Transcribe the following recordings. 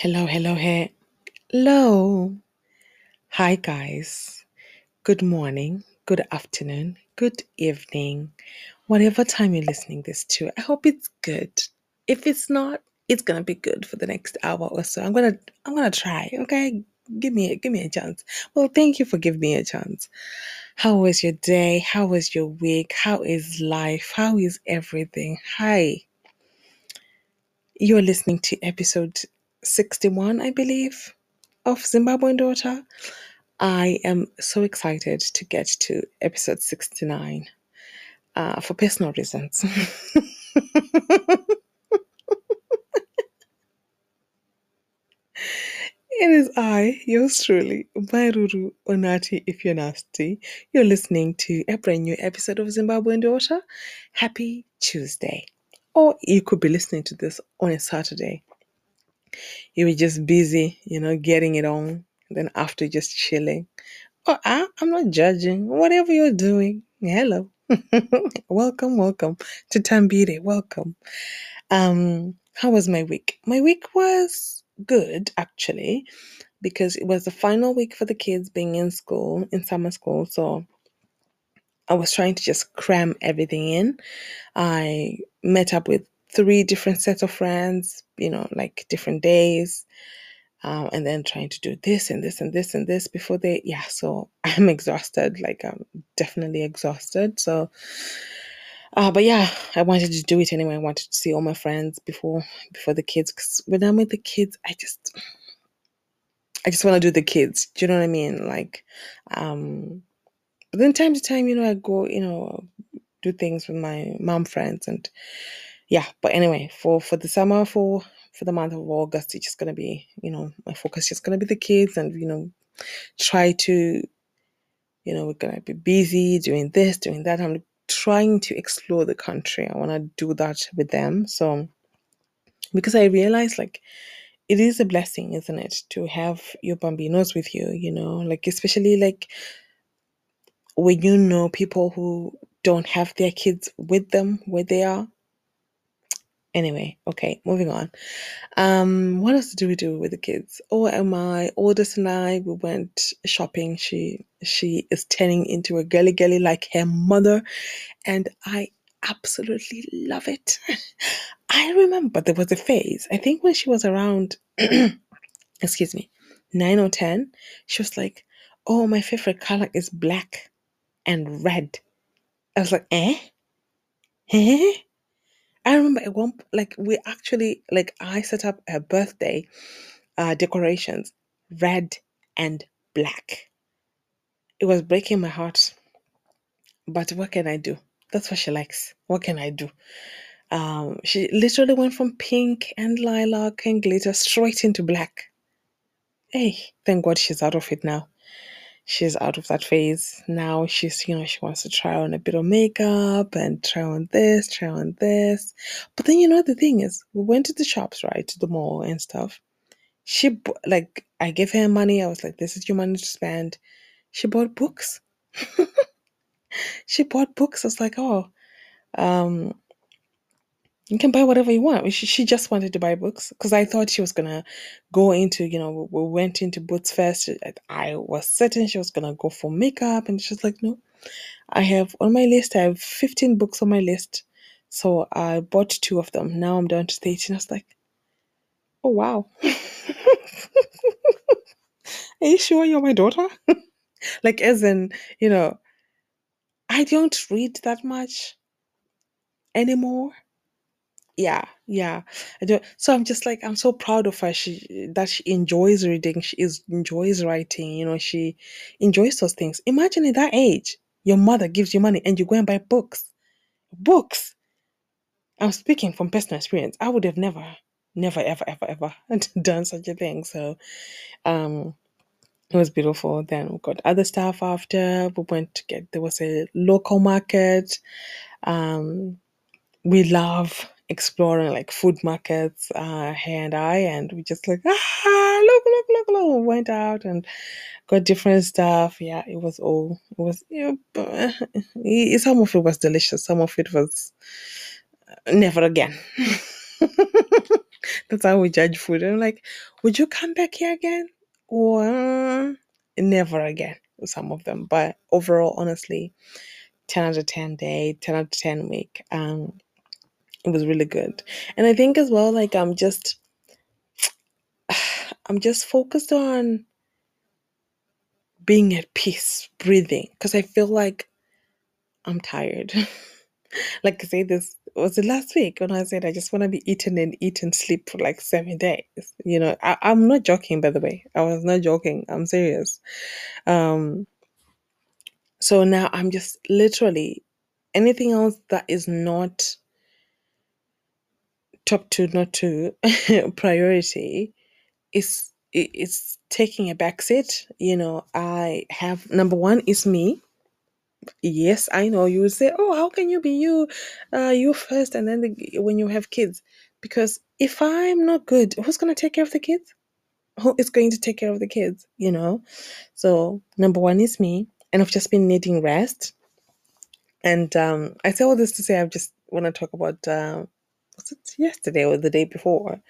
Hello, hello. Hello. Hi, guys. Good morning, good afternoon, good evening, whatever time you're listening this to. I hope it's good. If it's not, it's gonna be good for the next hour or so. I'm gonna I'm gonna try, okay? Give me give me a chance. Well, thank you for giving me a chance. How was your day? How was your week? How is life? How is everything? Hi. You're listening to episode 61, I believe, of Zimbabwean Daughter. I am so excited to get to episode 69 uh, for personal reasons. It is I, yours truly, Mai Ruru Onati, if you're nasty. You're listening to a brand new episode of Zimbabwean Daughter. Happy Tuesday. Or you could be listening to this on a Saturday. You were just busy, you know, getting it on. Then after just chilling. Oh, I, I'm not judging. Whatever you're doing. Hello. welcome, welcome to Tambire. Welcome. Um, how was my week? My week was good actually, because it was the final week for the kids being in school, in summer school. So I was trying to just cram everything in. I met up with three different sets of friends, you know, like different days. Um, and then trying to do this and this and this and this before they yeah so i'm exhausted like i'm definitely exhausted so uh, but yeah, I wanted to do it anyway. I wanted to see all my friends before before the kids. Because when I'm with the kids, I just I just want to do the kids. Do you know what I mean? Like, um, but then time to time, you know, I go, you know, do things with my mom friends and yeah. But anyway, for for the summer, for for the month of August, it's just gonna be, you know, my focus is just gonna be the kids and you know, try to, you know, we're gonna be busy doing this, doing that. I'm trying to explore the country. I want to do that with them. So, because I realize like it is a blessing, isn't it, to have your bambinos with you, you know, like especially like when you know people who don't have their kids with them where they are. Anyway, okay, moving on. Um, what else do we do with the kids? Oh, and my oldest and I, we went shopping. She she is turning into a girly girly like her mother, and I absolutely love it. I remember there was a phase. I think when she was around, excuse me, nine or ten, she was like, "Oh, my favorite color is black and red." I was like, "Eh, eh." I remember at one like we actually like I set up her birthday uh, decorations, red and black. It was breaking my heart, but what can I do? That's what she likes. What can I do? Um, she literally went from pink and lilac and glitter straight into black. Hey, thank God she's out of it now. She's out of that phase. Now she's, you know, she wants to try on a bit of makeup and try on this, try on this. But then, you know, the thing is, we went to the shops, right, to the mall and stuff. She, like, I gave her money. I was like, this is your money to spend. She bought books. she bought books. I was like, oh, um, you can buy whatever you want. She, she just wanted to buy books because I thought she was gonna go into, you know, we we went into Boots first. Uh, I was certain she was gonna go for makeup, and she's like, no, I have on my list. I have fifteen books on my list, so I bought two of them. Now I'm down to thirteen. I was like, oh wow, are you sure you're my daughter? like, as in, you know, I don't read that much anymore. Yeah yeah. I do so i'm just like i'm so proud of her. She that she enjoys reading. She is enjoys writing you know she enjoys those things. Imagine at that age your mother gives you money and you go and buy books. Books? I'm speaking from personal experience. I would have never never ever ever ever done such a thing. So um it was beautiful. Then we got other stuff after. We went to get there was a local market. Um we love exploring like food markets, uh, her and I, and we just like, ah, look, look, look, look. We went out and got different stuff. Yeah, it was all, it was, but, eh, some of it was delicious, some of it was never again. That's how we judge food. I'm like, would you come back here again? Or uh, never again? Some of them. But overall, honestly, 10 out of 10 day, 10 out of 10 week. Um, it was really good. And I think as well, like I'm just I'm just focused on being at peace, breathing, because I feel like I'm tired. like I say this was it last week when I said I just want to be eating and eat and sleep for like seven days. You know, I, I'm not joking by the way. I was not joking. I'm serious. Um so now I'm just literally anything else that is not top two, not two priority is it's taking a backseat. You know, I have number one is me. Yes, I know you say, "Oh, how can you be you, uh, you first, and then the, when you have kids?" Because if I'm not good, who's gonna take care of the kids? Who is going to take care of the kids? You know. So number one is me, and I've just been needing rest. And um, I say all this to say I just want to talk about uh, was it yesterday or the day before?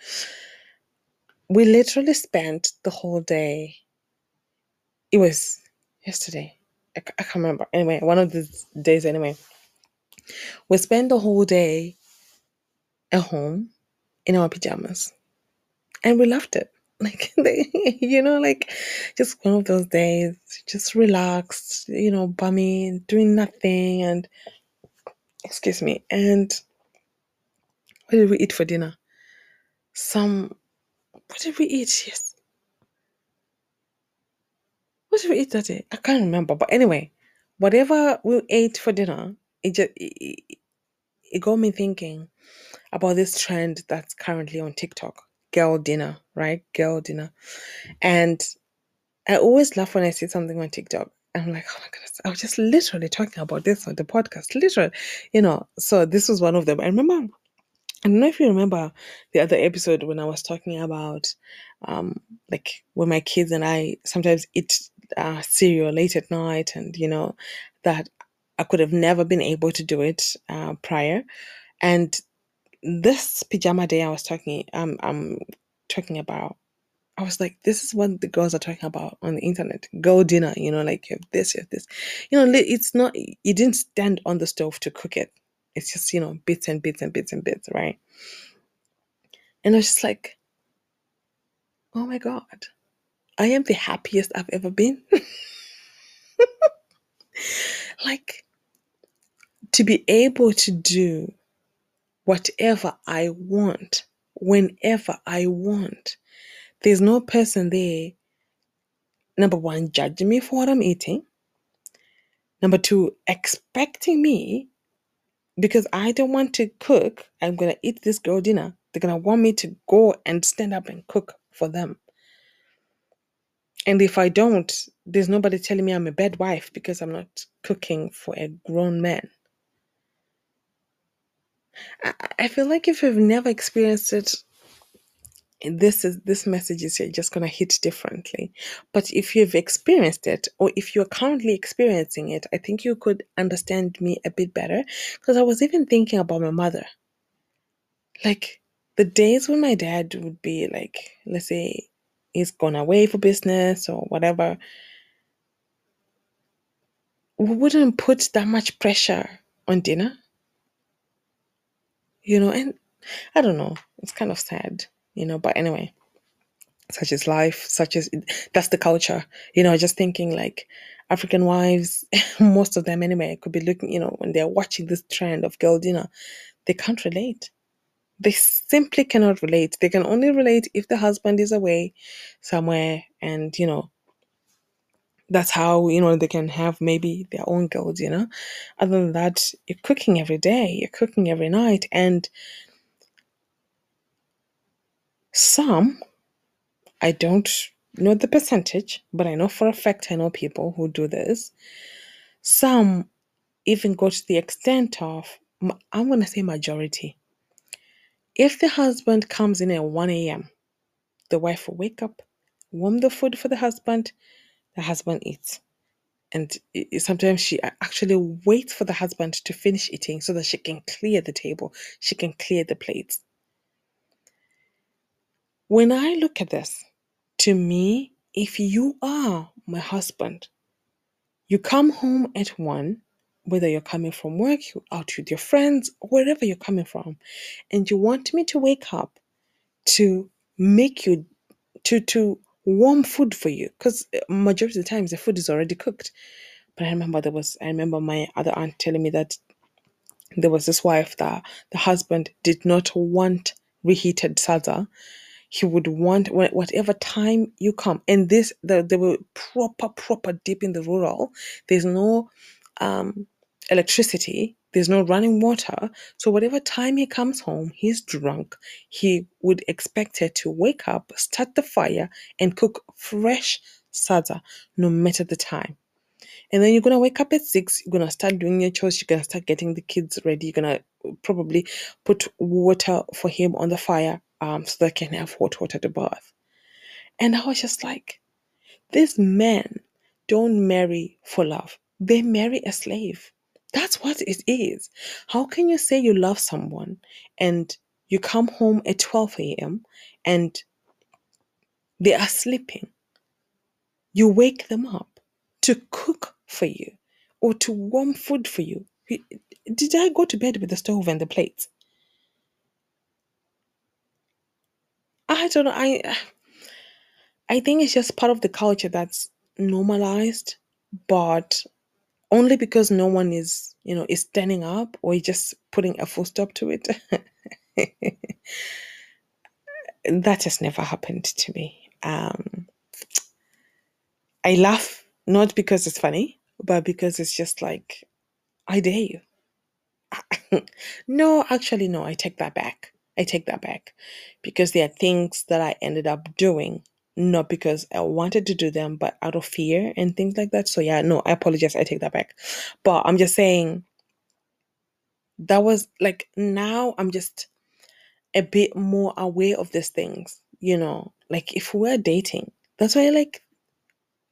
We literally spent the whole day. It was yesterday. I, I can't remember. Anyway, one of these days. Anyway, we spent the whole day at home in our pajamas, and we loved it. Like they, you know, like just one of those days, just relaxed, you know, bummy, doing nothing, and excuse me. And what did we eat for dinner? Some what did we eat? Yes, what did we eat that day? I can't remember. But anyway, whatever we ate for dinner, it just it, it it got me thinking about this trend that's currently on TikTok, girl dinner, right? Girl dinner, and I always laugh when I see something on TikTok. I'm like, oh my goodness, I was just literally talking about this on the podcast, literally, you know. So this was one of them. I remember I don't know if you remember the other episode when I was talking about um like when my kids and I sometimes eat uh, cereal late at night and you know that I could have never been able to do it uh, prior. And this pajama day I was talking um I'm talking about I was like this is what the girls are talking about on the internet. Go dinner you know like you have this you have this. You know it's not you didn't stand on the stove to cook it it's just you know bits and bits and bits and bits right and I was just like, oh my God, I am the happiest I've ever been. like, to be able to do whatever I want, whenever I want. There's no person there, number one, judging me for what I'm eating. Number two, expecting me because I don't want to cook. I'm going to eat this girl dinner. They're going to want me to go and stand up and cook for them. And if I don't, there's nobody telling me I'm a bad wife because I'm not cooking for a grown man. I, feel like if you've never experienced it, this is this message is just gonna hit differently. But if you've experienced it, or if you're currently experiencing it, I think you could understand me a bit better. Because I was even thinking about my mother. Like the days when my dad would be like, let's say he's gone away for business or whatever, we wouldn't put that much pressure on dinner. You know, and I don't know, it's kind of sad, you know, but anyway, such is life, such as that's the culture. You know, just thinking like African wives, most of them anyway, could be looking, you know, when they're watching this trend of girl dinner, they can't relate. They simply cannot relate. They can only relate if the husband is away somewhere and, you know, that's how, you know, they can have maybe their own girl dinner. Other than that, you're cooking every day, you're cooking every night. And some, I don't know the percentage, but I know for a fact I know people who do this. Some even go to the extent of, I'm going to say majority. If the husband comes in at 1 a.m., the wife will wake up, warm the food for the husband, the husband eats. And sometimes she actually waits for the husband to finish eating so that she can clear the table, she can clear the plates. When I look at this, to me, if you are my husband, you come home at one, whether you're coming from work, you're out with your friends, wherever you're coming from, and you want me to wake up to make you to to warm food for you because eh, majority of the times the food is already cooked. But i remember there was i remember my other aunt telling me that there was this wife that the husband did not want reheated sadza he would want wha- whatever time you come. And this the, they were proper proper deep in the rural. There's no um electricity. There's no running water. So whatever time he comes home he's drunk. He would expect her to wake up start the fire and cook fresh sadza, no matter the time. And then you're gonna wake up at six, you're gonna start doing your chores, you're gonna start getting the kids ready, you're gonna probably put water for him on the fire um so they can have hot water to bath. And I was just like, these men don't marry for love. They marry a slave. That's what it is. How can you say you love someone and you come home at 12 a.m. and they are sleeping? You wake them up to cook for you or to warm food for you. Did I go to bed with the stove and the plates? I don't know. I I think it's just part of the culture that's normalized, but only because no one is, you know, is standing up or just putting a full stop to it. that has never happened to me. Um, I laugh not because it's funny, but because it's just like, I dare you. no, actually, no, I take that back. I take that back because there are things that I ended up doing, not because I wanted to do them, but out of fear and things like that. So, yeah, no, I apologize. I take that back. But I'm just saying that was like now I'm just a bit more aware of these things, you know, like if we're dating, that's why like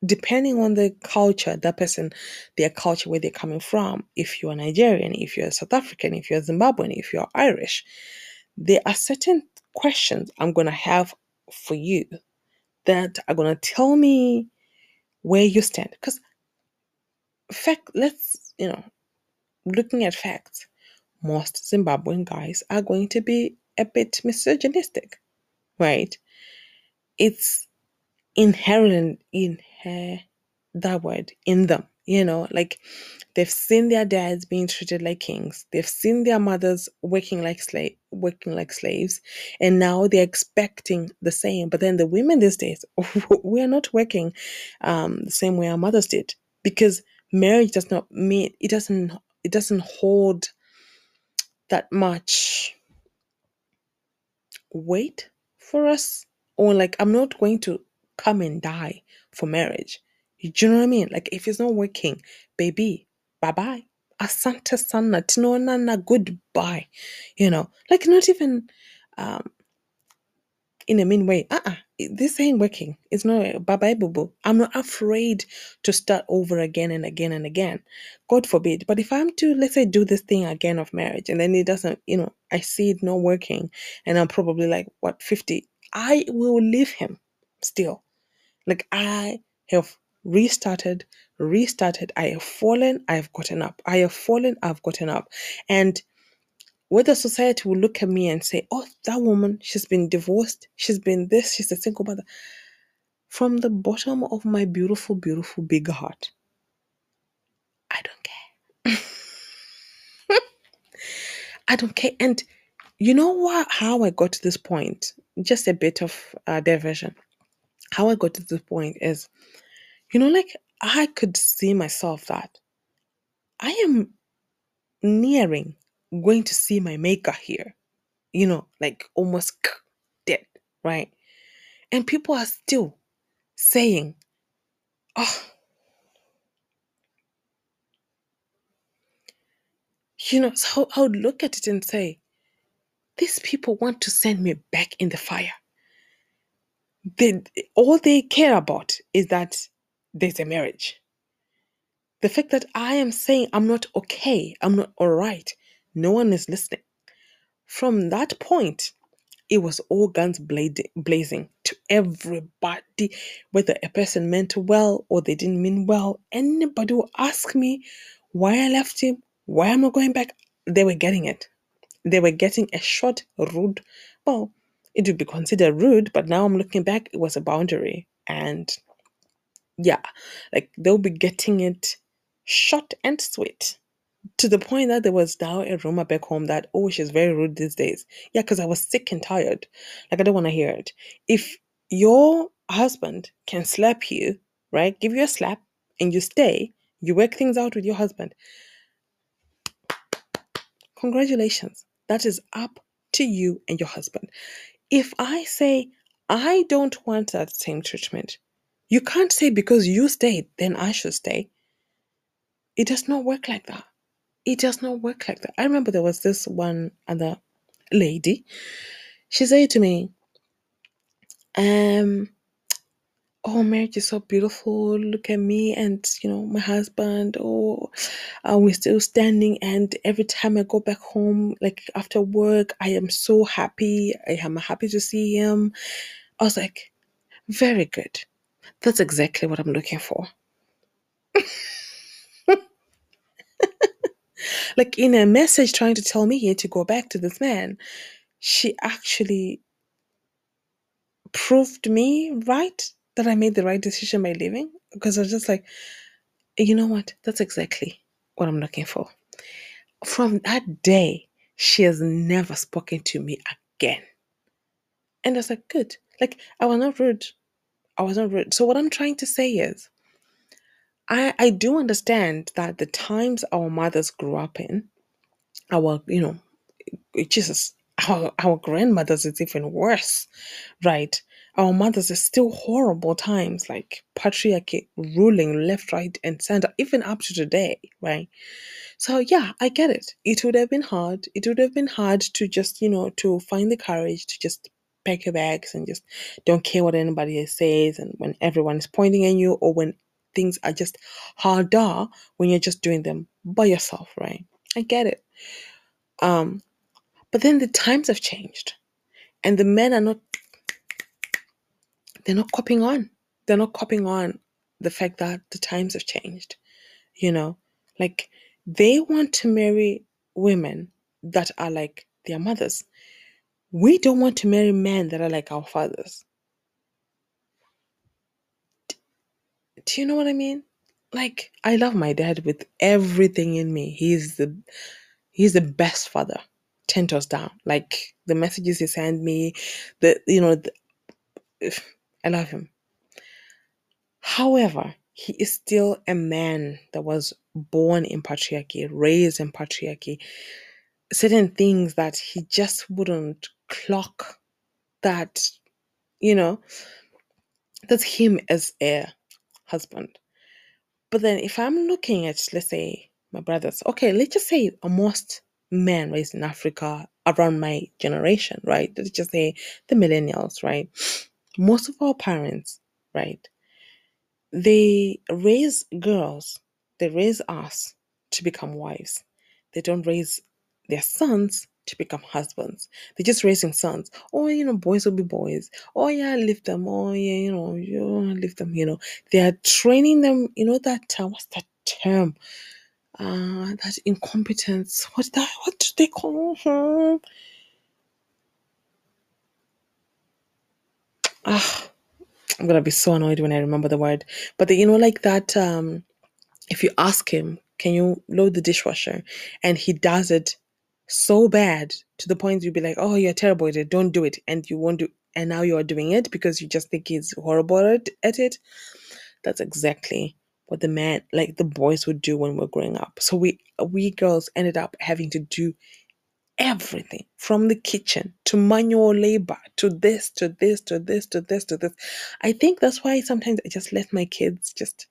depending on the culture, that person, their culture, where they're coming from, if you're Nigerian, if you're South African, if you're Zimbabwean, if you're Irish, there are certain questions I'm going to have for you that are going to tell me where you stand. Because, fact, let's, you know, looking at facts, most Zimbabwean guys are going to be a bit misogynistic, right? It's inherent in her that word in them you know like they've seen their dads being treated like kings. They've seen their mothers working like slave working like slaves and now they're expecting the same. But then the women these days we're not working um, the same way our mothers did because marriage does not mean it doesn't it doesn't hold that much weight for us or like i'm not going to come and die for marriage do you know what i mean? Like if it's not working baby bye bye asante sana. Tinaonana goodbye. You know? Like not even um in a mean way. Uh-uh. This ain't working. It's not bye bye boo boo i'm not afraid to start over again and again and again. God forbid. But if i'm to let's say do this thing again of marriage and then it doesn't you know i see it not working and i'm probably like what 50 i will leave him still. Like I have restarted, restarted. I have fallen, I have gotten up. I have fallen, I've gotten up. And whether society will look at me and say, oh, that woman, she's been divorced, she's been this, she's a single mother. From the bottom of my beautiful, beautiful big heart, I don't care. I don't care. And you know what? How I got to this point? Just a bit of uh, diversion. How I got to this point is you know, like I could see myself that I am nearing going to see my maker here, you know, like almost dead, right? And people are still saying, oh, you know, so I would look at it and say, these people want to send me back in the fire. They, all they care about is that there's a marriage. The fact that I am saying I'm not okay, I'm not all right, no one is listening. From that point, it was all guns blazing, to everybody, whether a person meant well or they didn't mean well. Anybody who ask me why I left him, why am I going back, they were getting it. They were getting a short, rude, well, it would be considered rude, but now I'm looking back, it was a boundary. And yeah, like they'll be getting it short and sweet to the point that there was now a rumor back home that oh she's very rude these days. Yeah because i was sick and tired. Like i don't want to hear it. If your husband can slap you right give you a slap and you stay you work things out with your husband congratulations. That is up to you and your husband. If i say i don't want that same treatment you can't say because you stayed then i should stay it does not work like that it does not work like that. I remember there was this one other lady. She said to me, um, oh, marriage is so beautiful. Look at me and, you know, my husband. Oh, uh, we're still standing. And every time I go back home, like after work, I am so happy. I am happy to see him. I was like, very good. That's exactly what I'm looking for. like in a message trying to tell me to go back to this man, she actually proved me right that I made the right decision by leaving because I was just like, you know what? That's exactly what I'm looking for. From that day, she has never spoken to me again. And I was like, good. Like, I was not rude. I was not rude. So, what I'm trying to say is, I, I do understand that the times our mothers grew up in, our, you know, Jesus, our, our grandmothers is even worse, right? Our mothers is still horrible times, like patriarchy ruling left, right, and center, even up to today, right? So yeah, I get it. It would have been hard. It would have been hard to just, you know, to find the courage to just pack your bags and just don't care what anybody says and when everyone is pointing at you or when things are just harder when you're just doing them by yourself, right? I get it. Um, but then the times have changed, and the men are not. They're not copying on. They're not copying on the fact that the times have changed. You know, like they want to marry women that are like their mothers. We don't want to marry men that are like our fathers. Do you know what I mean? Like I love my dad with everything in me. He's the he's the best father. Ten toes down. Like the messages he sent me, the you know, the, I love him. However, he is still a man that was born in patriarchy, raised in patriarchy. Certain things that he just wouldn't clock that, you know, that's him as a husband. But then if I'm looking at, let's say, my brothers, okay, let's just say most men raised in Africa around my generation, right? Let's just say the millennials, right? Most of our parents, right? They raise girls, they raise us to become wives. They don't raise their sons to become husbands. They're just raising sons. Oh, you know, boys will be boys. Oh, yeah, leave them. Oh, yeah, you know, you leave them. You know, they are training them. You know that. What's that term? Uh, that incompetence. What that? What do they call? her? Ah, I'm gonna be so annoyed when I remember the word. But the, you know, like that. Um, if you ask him, can you load the dishwasher, and he does it so bad to the point you'll be like, oh, you're terrible at it. Don't do it, and you won't do. And now you are doing it because you just think he's horrible at, it. That's exactly what the man, like the boys, would do when we we're growing up. So we we girls ended up having to do everything from the kitchen to manual labor to this to this to this to this to this. I think that's why sometimes I just let my kids just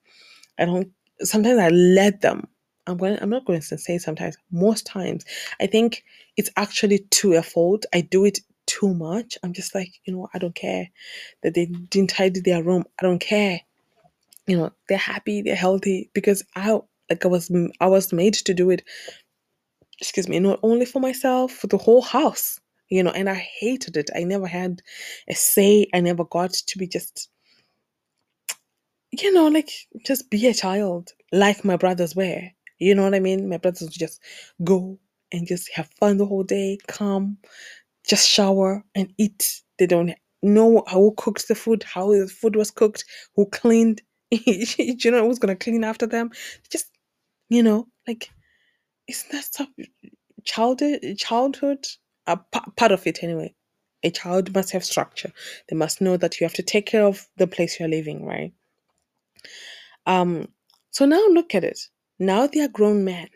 I don't sometimes I let them. I'm going I'm not going to say sometimes, most times. I think it's actually to a fault. I do it too much. I'm just like, you know, I don't care that they didn't tidy their room. I don't care. You know, they're happy, they're healthy because I like I was I was made to do it excuse me, not only for myself, for the whole house. you know, and I hated it. I never had a say. I never got to be just, you know, like just be a child like my brothers were. You know what I mean? My brothers would just go and just have fun the whole day, come, just shower and eat. They don't know who cooked the food, how the food was cooked, who cleaned. you know who's gonna clean after them? Just you know, like isn't that stuff childhood? Childhood, a part of it anyway. A child must have structure. They must know that you have to take care of the place you're living, right? Um. So now look at it. Now they are grown men.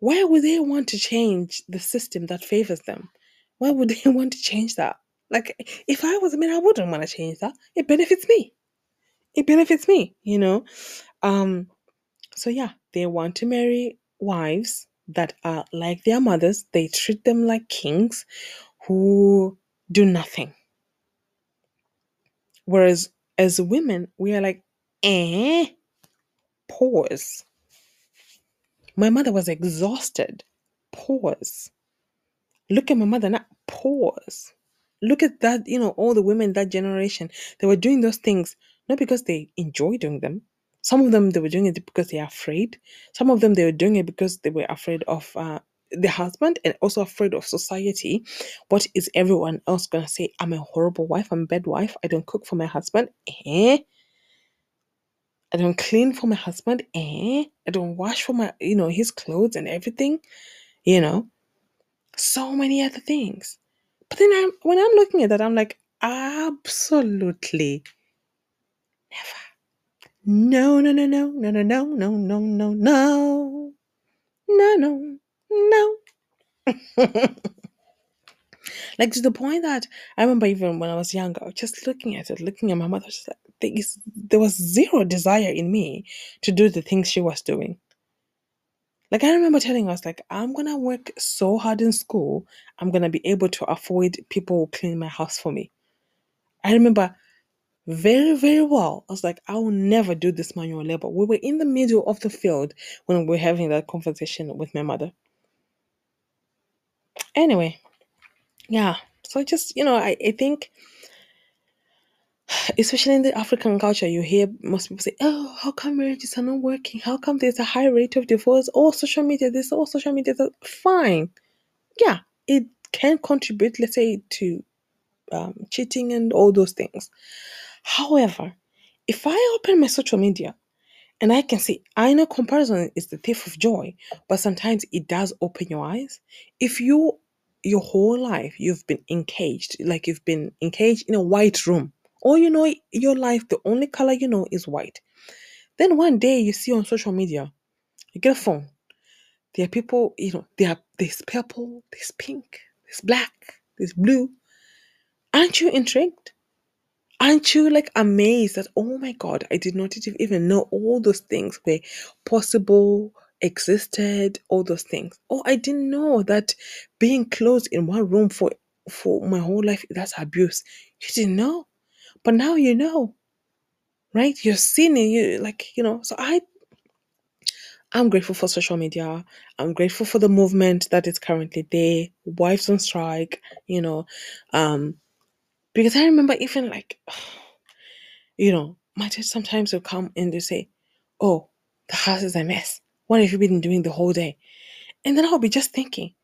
Why would they want to change the system that favors them? Why would they want to change that? Like, if I was a man, I wouldn't want to change that. It benefits me. It benefits me, you know. Um. So yeah, they want to marry wives that are like their mothers. They treat them like kings, who do nothing. Whereas as women, we are like, eh, pause. My mother was exhausted. Pause. Look at my mother now. Pause. Look at that, you know, all the women that generation. They were doing those things not because they enjoy doing them. Some of them they were doing it because they are afraid. Some of them they were doing it because they were afraid of uh, the husband and also afraid of society. What is everyone else gonna say? I'm a horrible wife. I'm a bad wife. I don't cook for my husband. Eh? I don't clean for my husband. Eh? I don't wash for my, you know, his clothes and everything. You know, so many other things. But then I'm, when I'm looking at that, I'm like, absolutely never. No, no, no, no, no, no, no, no, no, no, no, no, no, no. like to the point that I remember even when I was younger, just looking at it, looking at my mother, just like there, was zero desire in me to do the things she was doing. Like I remember telling us, like I'm gonna work so hard in school, I'm gonna be able to afford people who clean my house for me. I remember very, very well. I was like, I will never do this manual labor. We were in the middle of the field when we were having that conversation with my mother. Anyway, yeah. So I just, you know, I, I think especially in the African culture, you hear most people say, Oh, how come marriages are not working? How come there's a high rate of divorce? Oh, social media, this, oh, social media, that. Fine. Yeah, it can contribute, let's say, to um, cheating and all those things. However, if I open my social media and I can see, I know comparison is the thief of joy, but sometimes it does open your eyes. If you, your whole life, you've been engaged, like you've been engaged in a white room, or you know, your life, the only color you know is white. Then one day you see on social media, you get a phone. There are people, you know, there are there's purple, there's pink, there's black, there's blue. Aren't you intrigued? Aren't you like amazed that oh my god, I did not even know all those things were possible, existed, all those things. Oh, I didn't know that being closed in one room for for my whole life that's abuse. You didn't know. But now you know. Right? You're seeing it, you like, you know, so I I'm grateful for social media. I'm grateful for the movement that is currently there. Wives on strike, you know. Um, because I remember even like, you know, my dad sometimes will come and they say, Oh, the house is a mess. What have you been doing the whole day? And then I'll be just thinking,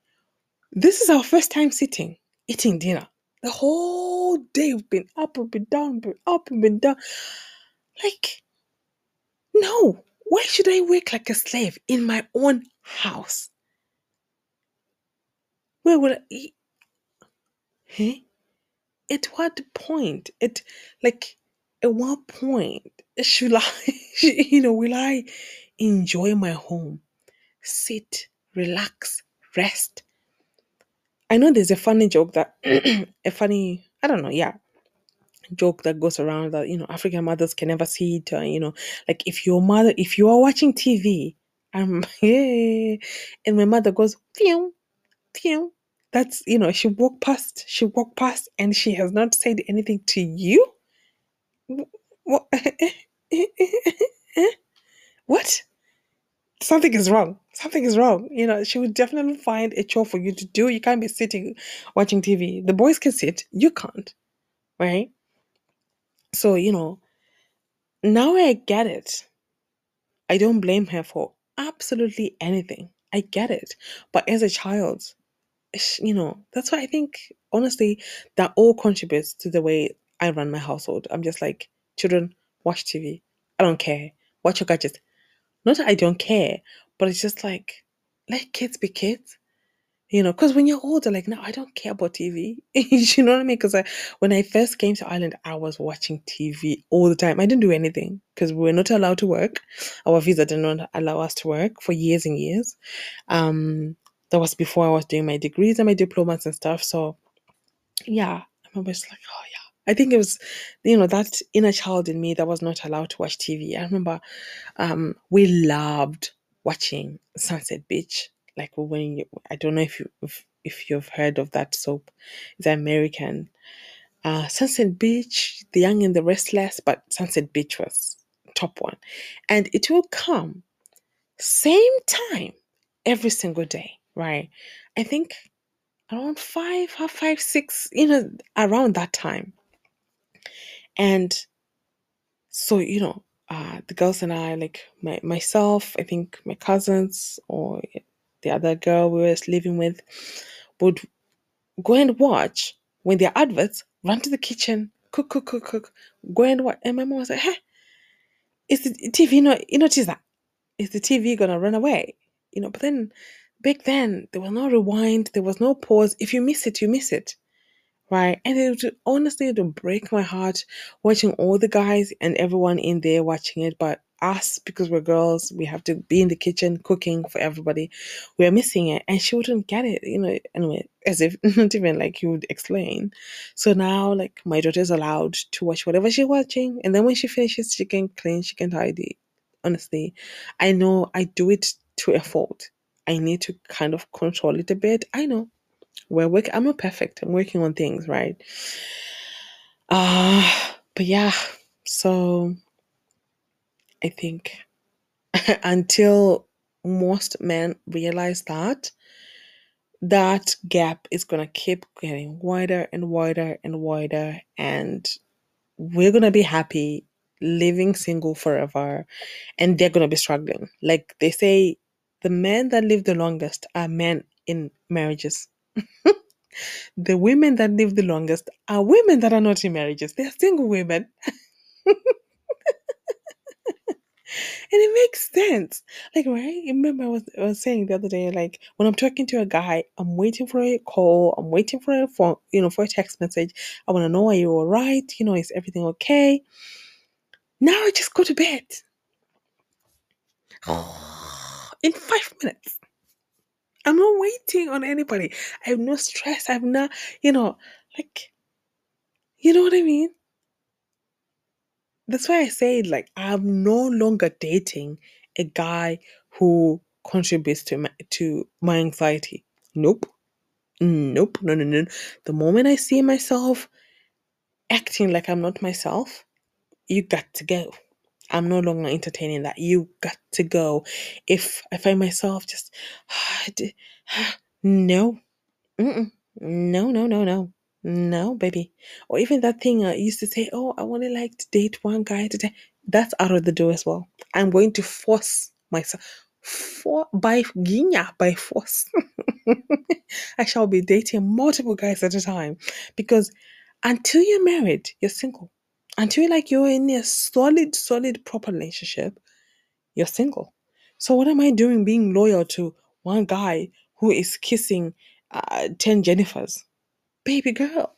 this is our first time sitting, eating dinner. The whole day we've been up, we've been down, we've been up, we've been down. Like, no, why should I work like a slave in my own house? Where will I? Huh? At what point? At like, at what point should I, you know, will I enjoy my home, sit, relax, rest? I know there's a funny joke that, a funny, I don't know, yeah, joke that goes around that you know African mothers can never see it. Uh, you know, like if your mother, if you are watching TV, I'm yeah, and my mother goes phew, phew. That's you know she walked past, she walked past, and she has not said anything to you. What? what? Something is wrong. Something is wrong. You know, she would definitely find a chore for you to do. You can't be sitting watching TV. The boys can sit, you can't, right? So, you know, now I get it. I don't blame her for absolutely anything. I get it. But as a child, you know, that's why I think, honestly, that all contributes to the way I run my household. I'm just like, children, watch TV. I don't care. Watch your gadgets. Not that I don't care, but it's just like, let kids be kids. You know, because when you're older, like now, I don't care about TV. you know what I mean? Because I, when I first came to Ireland, I was watching TV all the time. I didn't do anything because we were not allowed to work. Our visa did not allow us to work for years and years. Um, that was before I was doing my degrees and my diplomas and stuff. So, yeah, I remember it's like, oh yeah. I think it was, you know, that inner child in me that was not allowed to watch TV. I remember um, we loved watching Sunset Beach. Like when you, I don't know if you if, if you've heard of that soap, it's American. Uh, Sunset Beach, The Young and the Restless, but Sunset Beach was top one, and it will come same time every single day, right? I think around five, half five, six, you know, around that time. And so, you know, uh, the girls and I, like my myself, I think my cousins or the other girl we were living with, would go and watch when are adverts, run to the kitchen, cook, cook, cook, cook, go and watch. And my mom was like, hey, is the TV not, you know, notice that? Is the TV gonna run away? You know, but then back then there was no rewind, there was no pause. If you miss it, you miss it. Right. And it would honestly it would break my heart watching all the guys and everyone in there watching it, but us, because we're girls, we have to be in the kitchen cooking for everybody. We're missing it. And she wouldn't get it, you know, anyway, as if not even like you would explain. So now like my daughter's allowed to watch whatever she's watching. And then when she finishes, she can clean, she can tidy. Honestly. I know I do it to a fault. I need to kind of control it a bit. I know. We're working I'm not perfect. I'm working on things, right? Uh but yeah, so I think until most men realize that that gap is going to keep getting wider and wider and wider and we're going to be happy living single forever and they're going to be struggling like they say the men that live the longest are men in marriages the women that live the longest are women that are not in marriages they're single women And it makes sense. Like, right? Remember, I was, I was saying the other day, like, when I'm talking to a guy, I'm waiting for a call, I'm waiting for a phone, you know, for a text message. I want to know are you all right? You know, is everything okay? Now I just go to bed. In five minutes. I'm not waiting on anybody. I have no stress. I have no, you know, like, you know what I mean? That's why I say, like, I'm no longer dating a guy who contributes to my, to my anxiety. Nope. Nope. No, no, no. The moment I see myself acting like I'm not myself, you got to go. I'm no longer entertaining that. You got to go. If I find myself just, no, Mm-mm. no, no, no, no, no, baby. Or even that thing uh, I used to say, oh, I want to like to date one guy today. That's out of the door as well. I'm going to force myself for by ginya by force. I shall be dating multiple guys at a time because until you're married, you're single. Until like you're in a solid, solid, proper relationship, you're single. So what am I doing being loyal to one guy who is kissing uh, 10 Jennifers? Baby girl,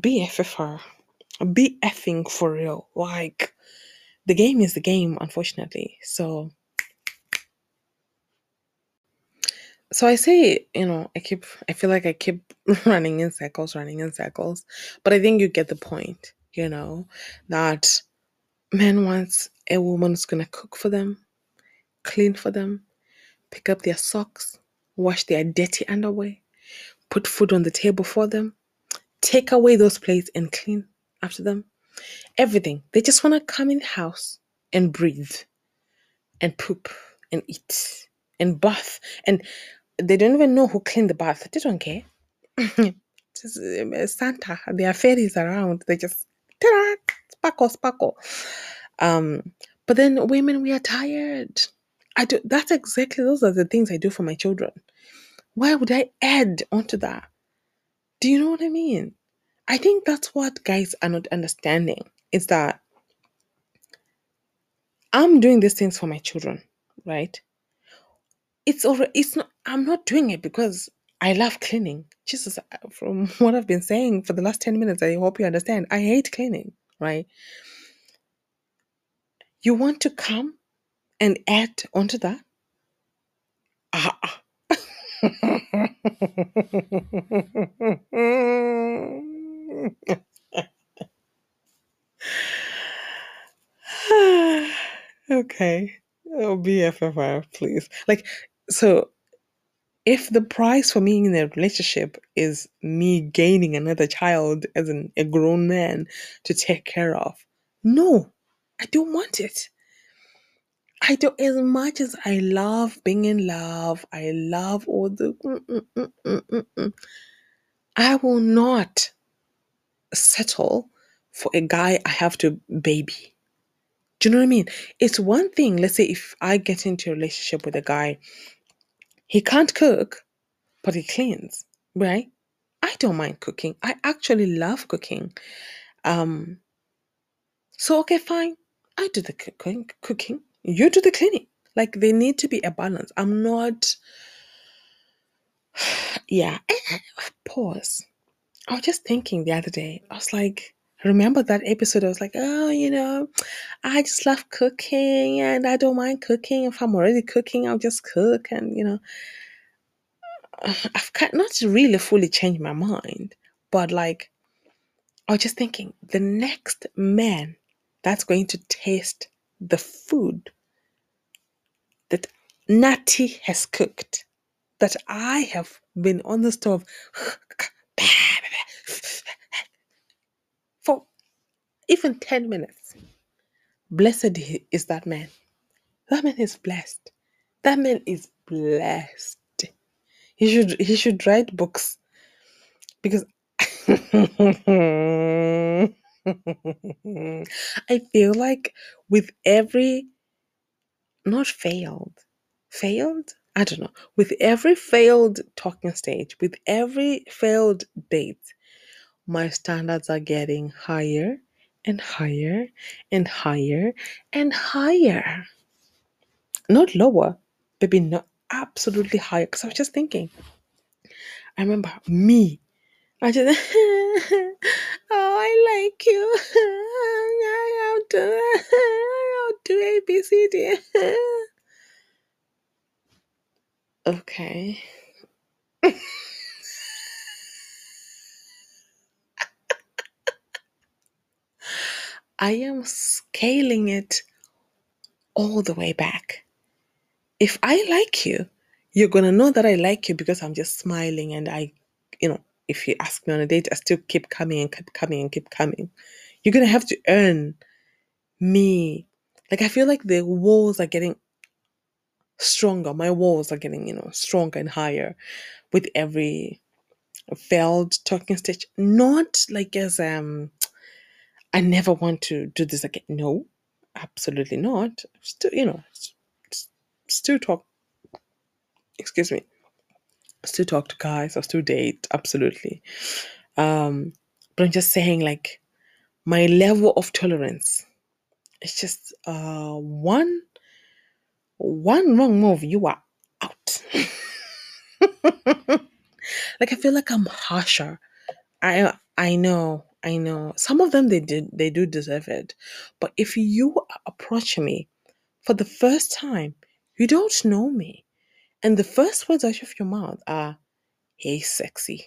be FFR. Be effing for real. Like, the game is the game, unfortunately. So, so I say, you know, I keep, I feel like I keep running in circles, running in circles, but I think you get the point, you know, that men wants a woman who's gonna cook for them, clean for them, pick up their socks, wash their dirty underwear, put food on the table for them, take away those plates and clean after them. Everything. They just want to come in the house and breathe and poop and eat and bath. And they don't even know who cleaned the bath. They don't care. just um, Santa, there are fairies around. They just ta-da, sparkle, sparkle. Um, but then women, we are tired. I do. That's exactly those are the things I do for my children. Why would I add onto that? Do you know what I mean? I think that's what guys are not understanding. Is that I'm doing these things for my children, right? It's already it's not I'm not doing it because I love cleaning. Jesus, uh, from what I've been saying for the last 10 minutes, I hope you understand. I hate cleaning, right? You want to come and add onto that? Ah. okay. Oh, BFFR, please. Like, so if the price for me in a relationship is me gaining another child as an, a grown man to take care of, no, I don't want it. I don't, as much as I love being in love, I love all the, mm, mm, mm, mm, mm, I will not settle for a guy I have to baby. Do you know what I mean? It's one thing, let's say if I get into a relationship with a guy, he can't cook, but he cleans, right? I don't mind cooking. I actually love cooking. Um so okay, fine. I do the cooking cooking. You do the cleaning. Like they need to be a balance. I'm not yeah. Pause. I was just thinking the other day. I was like, remember that episode? I was like, oh, you know, I just love cooking and I don't mind cooking. If I'm already cooking, I'll just cook. And, you know, I've not really fully changed my mind, but like, I was just thinking the next man that's going to taste the food that Natty has cooked, that I have been on the stove for even 10 minutes. Blessed is that man. That man is blessed. That man is blessed. He should he should write books because I feel like with every not failed failed I don't know with every failed talking stage with every failed date my standards are getting higher and higher and higher and higher. Not lower, maybe not absolutely higher. Because I was just thinking, I remember me. I just, oh, I like you. I'll do, I'll do A, B, C, D. okay. I am scaling it all the way back. If I like you, you're gonna know that I like you because I'm just smiling and I, you know, if you ask me on a date, I still keep coming and keep coming and keep coming. You're gonna have to earn me. Like I feel like the walls are getting stronger. My walls are getting, you know, stronger and higher with every failed talking stage. Not like as um I never want to do this again. No, absolutely not. Still, you know, still talk. Excuse me. Still talk to guys. I still date. Absolutely. Um, but I'm just saying, like, my level of tolerance. It's just uh one one wrong move, you are out. like I feel like I'm harsher. I I know I know some of them they did they do deserve it. But if you approach me for the first time, you don't know me. And the first words out of your mouth are, hey sexy.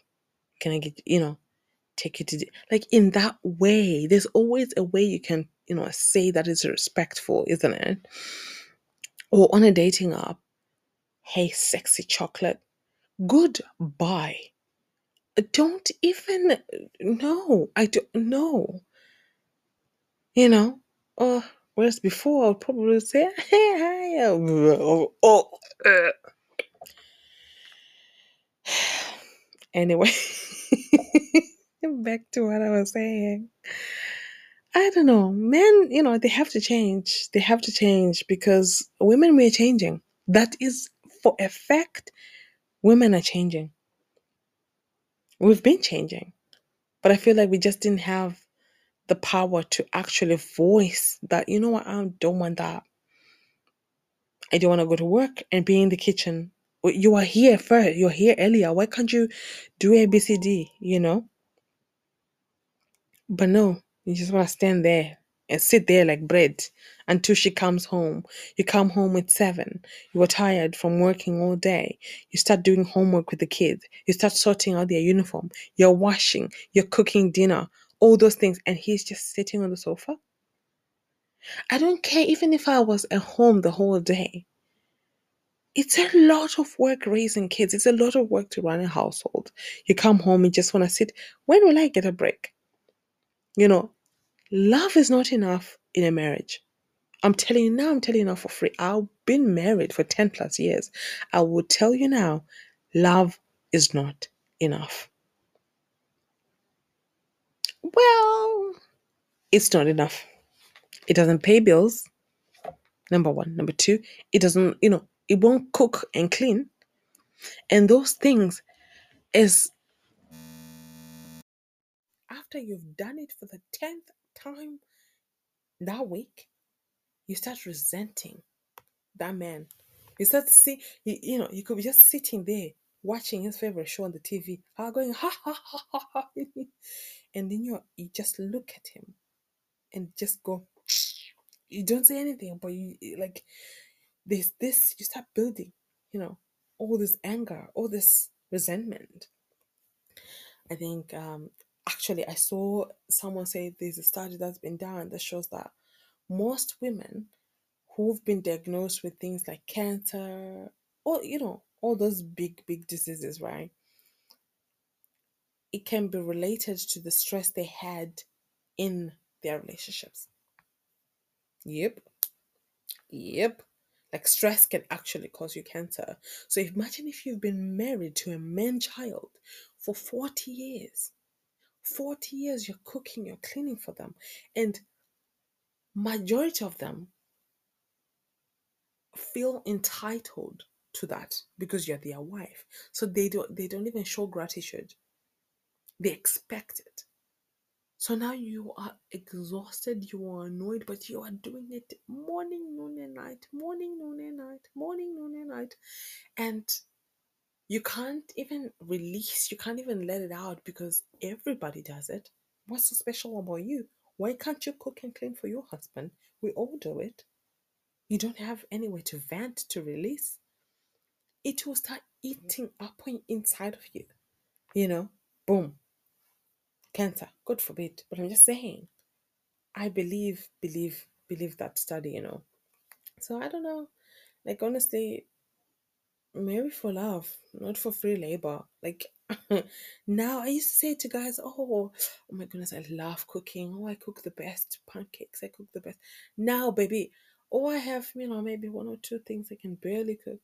Can I get you know, take you to the, like in that way, there's always a way you can, you know, say that is respectful, isn't it? Or on a dating app, hey sexy chocolate. Goodbye don't even know. I don't know. You know, oh, Whereas before, I would probably say, hey, hi. Oh, oh, uh. Anyway, back to what I was saying. I don't know. Men, you know, they have to change. They have to change because women we're changing. That is for a fact. Women are changing. We've been changing. But I feel like we just didn't have the power to actually voice that, you know what, I don't want that. I don't want to go to work and be in the kitchen. You are here first. You're here earlier. Why can't you do ABCD, you know? But no, you just want to stand there and sit there like bread until she comes home. You come home at seven. You are tired from working all day. You start doing homework with the kids. You start sorting out their uniform. You're washing. You're cooking dinner. All those things. And he's just sitting on the sofa. I don't care even if I was at home the whole day. It's a lot of work raising kids. It's a lot of work to run a household. You come home and just want to sit. When will I get a break? You know, love is not enough in a marriage. I'm telling you now, I'm telling you now for free. I've been married for 10 plus years. I will tell you now, love is not enough. Well, it's not enough. It doesn't pay bills. Number one. Number two, it doesn't, you know, it won't cook and clean. And those things is after you've done it for the 10th time that week, you start resenting that man. You start to see, you, you know, you could be just sitting there watching his favorite show on the TV, ah, going ha ha ha ha, ha. and then you you just look at him and just go. You don't say anything, but you like this this. You start building, you know, all this anger, all this resentment. I think um, actually I saw someone say there's a study that's been done that shows that most women who've been diagnosed with things like cancer or you know all those big big diseases right? It can be related to the stress they had in their relationships. Yep. Yep. Like stress can actually cause you cancer. So imagine if you've been married to a man child for 40 years. 40 years you're cooking you're cleaning for them and majority of them feel entitled to that because you're their wife. So they don't they don't even show gratitude. They expect it. So now you are exhausted you are annoyed but you are doing it morning noon and night morning noon and night morning noon and night. And you can't even release you can't even let it out because everybody does it. What's so special about you why can't you cook and clean for your husband? We all do it. You don't have anywhere to vent to release. It will start eating up on inside of you. You know? Boom. Cancer. God forbid. But i'm just saying. I believe believe believe that study you know. So i don't know. Like honestly marry for love not for free labor. Like now i used to say to guys oh oh my goodness i love cooking. Oh i cook the best pancakes. I cook the best. Now baby oh i have you know maybe one or two things i can barely cook.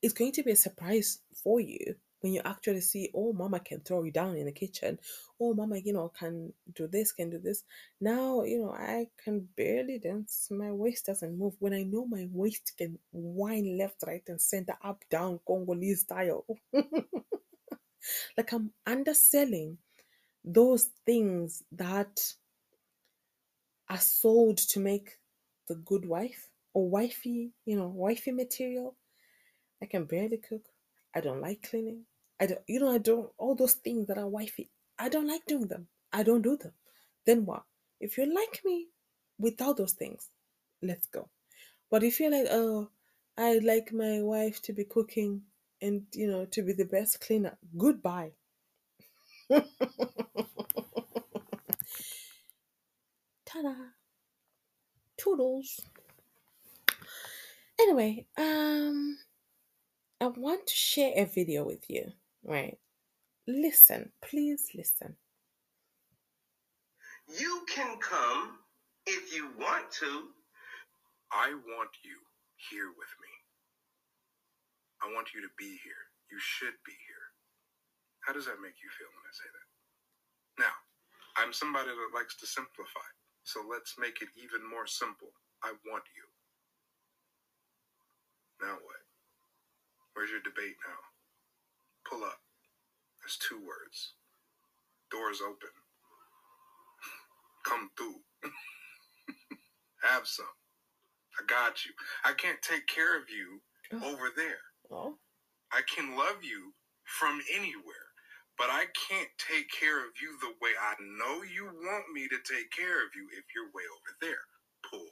It's going to be a surprise for you when you actually see, oh, mama can throw you down in the kitchen. Oh, mama, you know, can do this, can do this. Now, you know, I can barely dance. My waist doesn't move. When I know my waist can wind left, right, and center, up, down, Congolese style. like I'm underselling those things that are sold to make the good wife or wifey, you know, wifey material. I can barely cook. I don't like cleaning. I don't, you know, I don't, all those things that are wifey, I don't like doing them. I don't do them. Then what? If you like me without those things, let's go. But if you're like, oh, I like my wife to be cooking and, you know, to be the best cleaner, goodbye. Ta-da. Toodles. Anyway, um, I want to share a video with you, right? Listen, please listen. You can come If you want to. I want you here with me. I want you to be here. You should be here. How does that make you feel when I say that? Now, I'm somebody that likes to simplify. So let's make it even more simple. I want you. Now what? Where's your debate now? Pull up. There's two words. Doors open. Come through. Have some. I got you. I can't take care of you over there. Oh. I can love you from anywhere, but I can't take care of you the way I know you want me to take care of you if you're way over there. Pull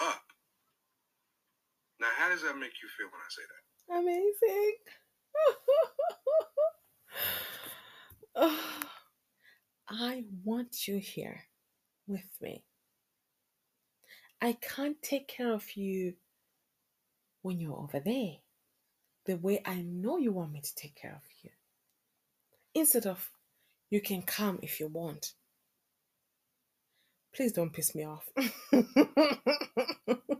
up. Now, how does that make you feel when I say that? Amazing. Oh, I want you here with me. I can't take care of you when you're over there the way I know you want me to take care of you. Instead of, you can come if you want. Please don't piss me off.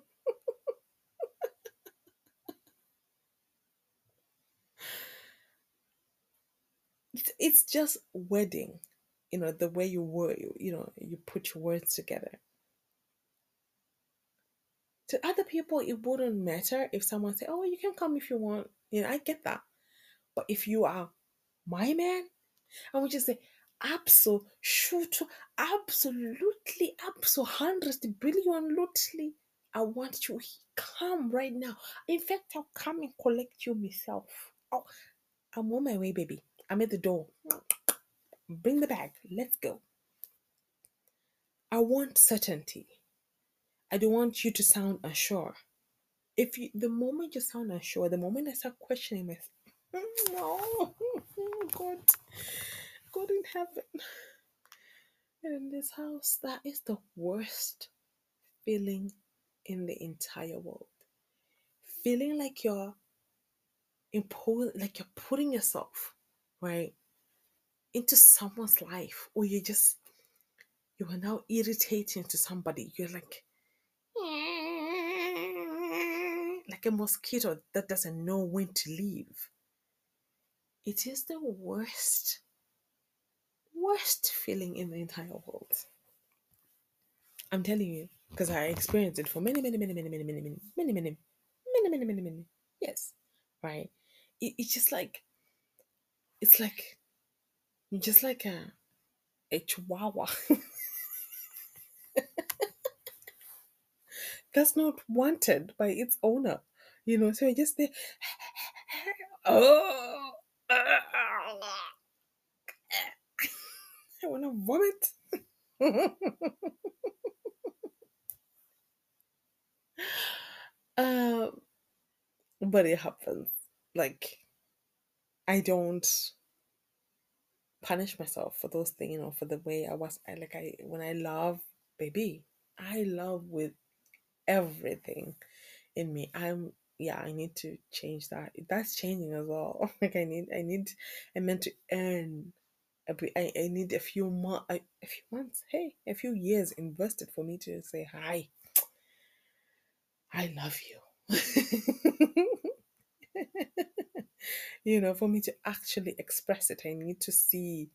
it's, just wedding, you know, the way you word, you know, you put your words together. To other people, it wouldn't matter if someone say, "Oh, you can come if you want." You know, I get that. But if you are my man, I would just say, absolutely, absolutely, absolutely, hundred billion, lutely. I want you come right now. In fact, I'll come and collect you myself. Oh, I'm on my way, baby. I'm at the door. Bring the bag. Let's go. I want certainty. I don't want you to sound unsure. If you, the moment you sound unsure, the moment I start questioning myself, no, God, God in heaven, and in this house, that is the worst feeling in the entire world. Feeling like you're imposing, like you're putting yourself right into someone's life, or you just you are now irritating to somebody. You're like, like a mosquito that doesn't know when to leave. It is the worst, worst feeling in the entire world. I'm telling you, because I experienced it for many, many, many, many, many, many, many, many, many, many, many, many, many, yes, right? It, it's just like, it's like, just like a, a chihuahua. that's not wanted by its owner. You know, so I just say, oh, I want to vomit. um, but it happens. Like, I don't punish myself for those things, you know, for the way I was. I like I when I love baby, I love with everything in me. I'm yeah, I need to change that. That's changing as well. Like I need I need I meant to earn I, I need a few months a few months, hey, a few years invested for me to say hi. I love you. you know, for me to actually express it, I need to see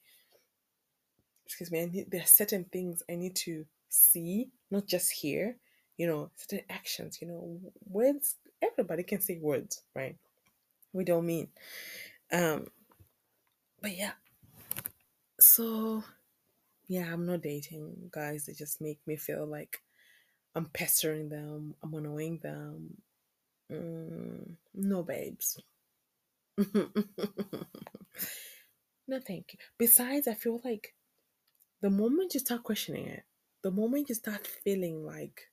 excuse me, I need there are certain things I need to see, not just hear, you know, certain actions, you know, words, everybody can say words, right? We don't mean. Um, but yeah, so yeah, I'm not dating guys that just make me feel like I'm pestering them, I'm annoying them. Mm, no, babes. no, thank you. Besides, I feel like the moment you start questioning it, the moment you start feeling like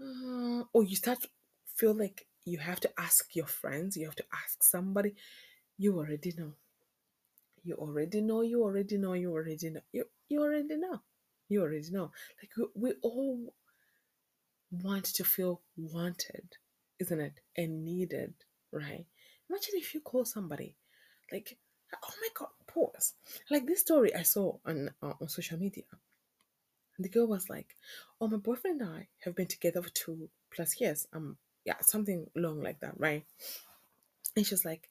uh, or you start feel like you have to ask your friends, you have to ask somebody, you already know. You already know, you already know, you already know. You, you already know. You already know. Like we, we all want to feel wanted, isn't it? And needed, right? Imagine if you call somebody, like, oh my god, pause. Like this story I saw on uh, on social media. And the girl was like, Oh, my boyfriend and I have been together for two plus years. Um, yeah, something long like that, right? And she's like,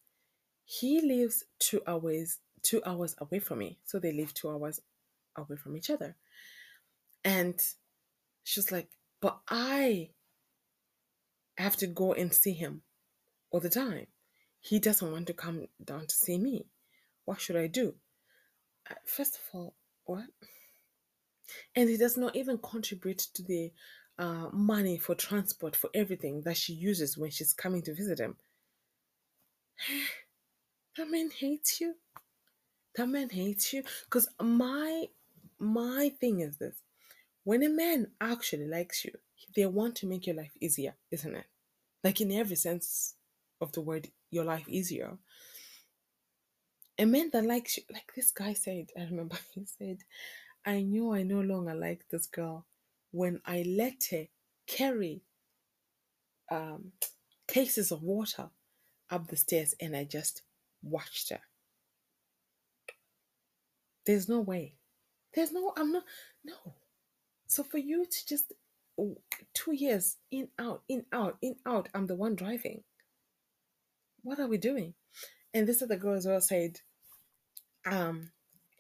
he lives two hours two hours away from me. So they live two hours away from each other. And she's like, but I have to go and see him all the time. He doesn't want to come down to see me. What should I do? Uh, First of all, what? And he does not even contribute to the uh, money for transport for everything that she uses when she's coming to visit him. that man hates you. That man hates you. Because my my thing is this: when a man actually likes you, they want to make your life easier, isn't it? Like in every sense of the word, your life easier. A man that likes you, like this guy said, I remember he said, I knew I no longer liked this girl when I let her carry um, cases of water up the stairs and I just watched her. There's no way. There's no, I'm not, no. So for you to just oh, two years in, out, in, out, in, out, I'm the one driving. What are we doing? And this other girl as well said, um,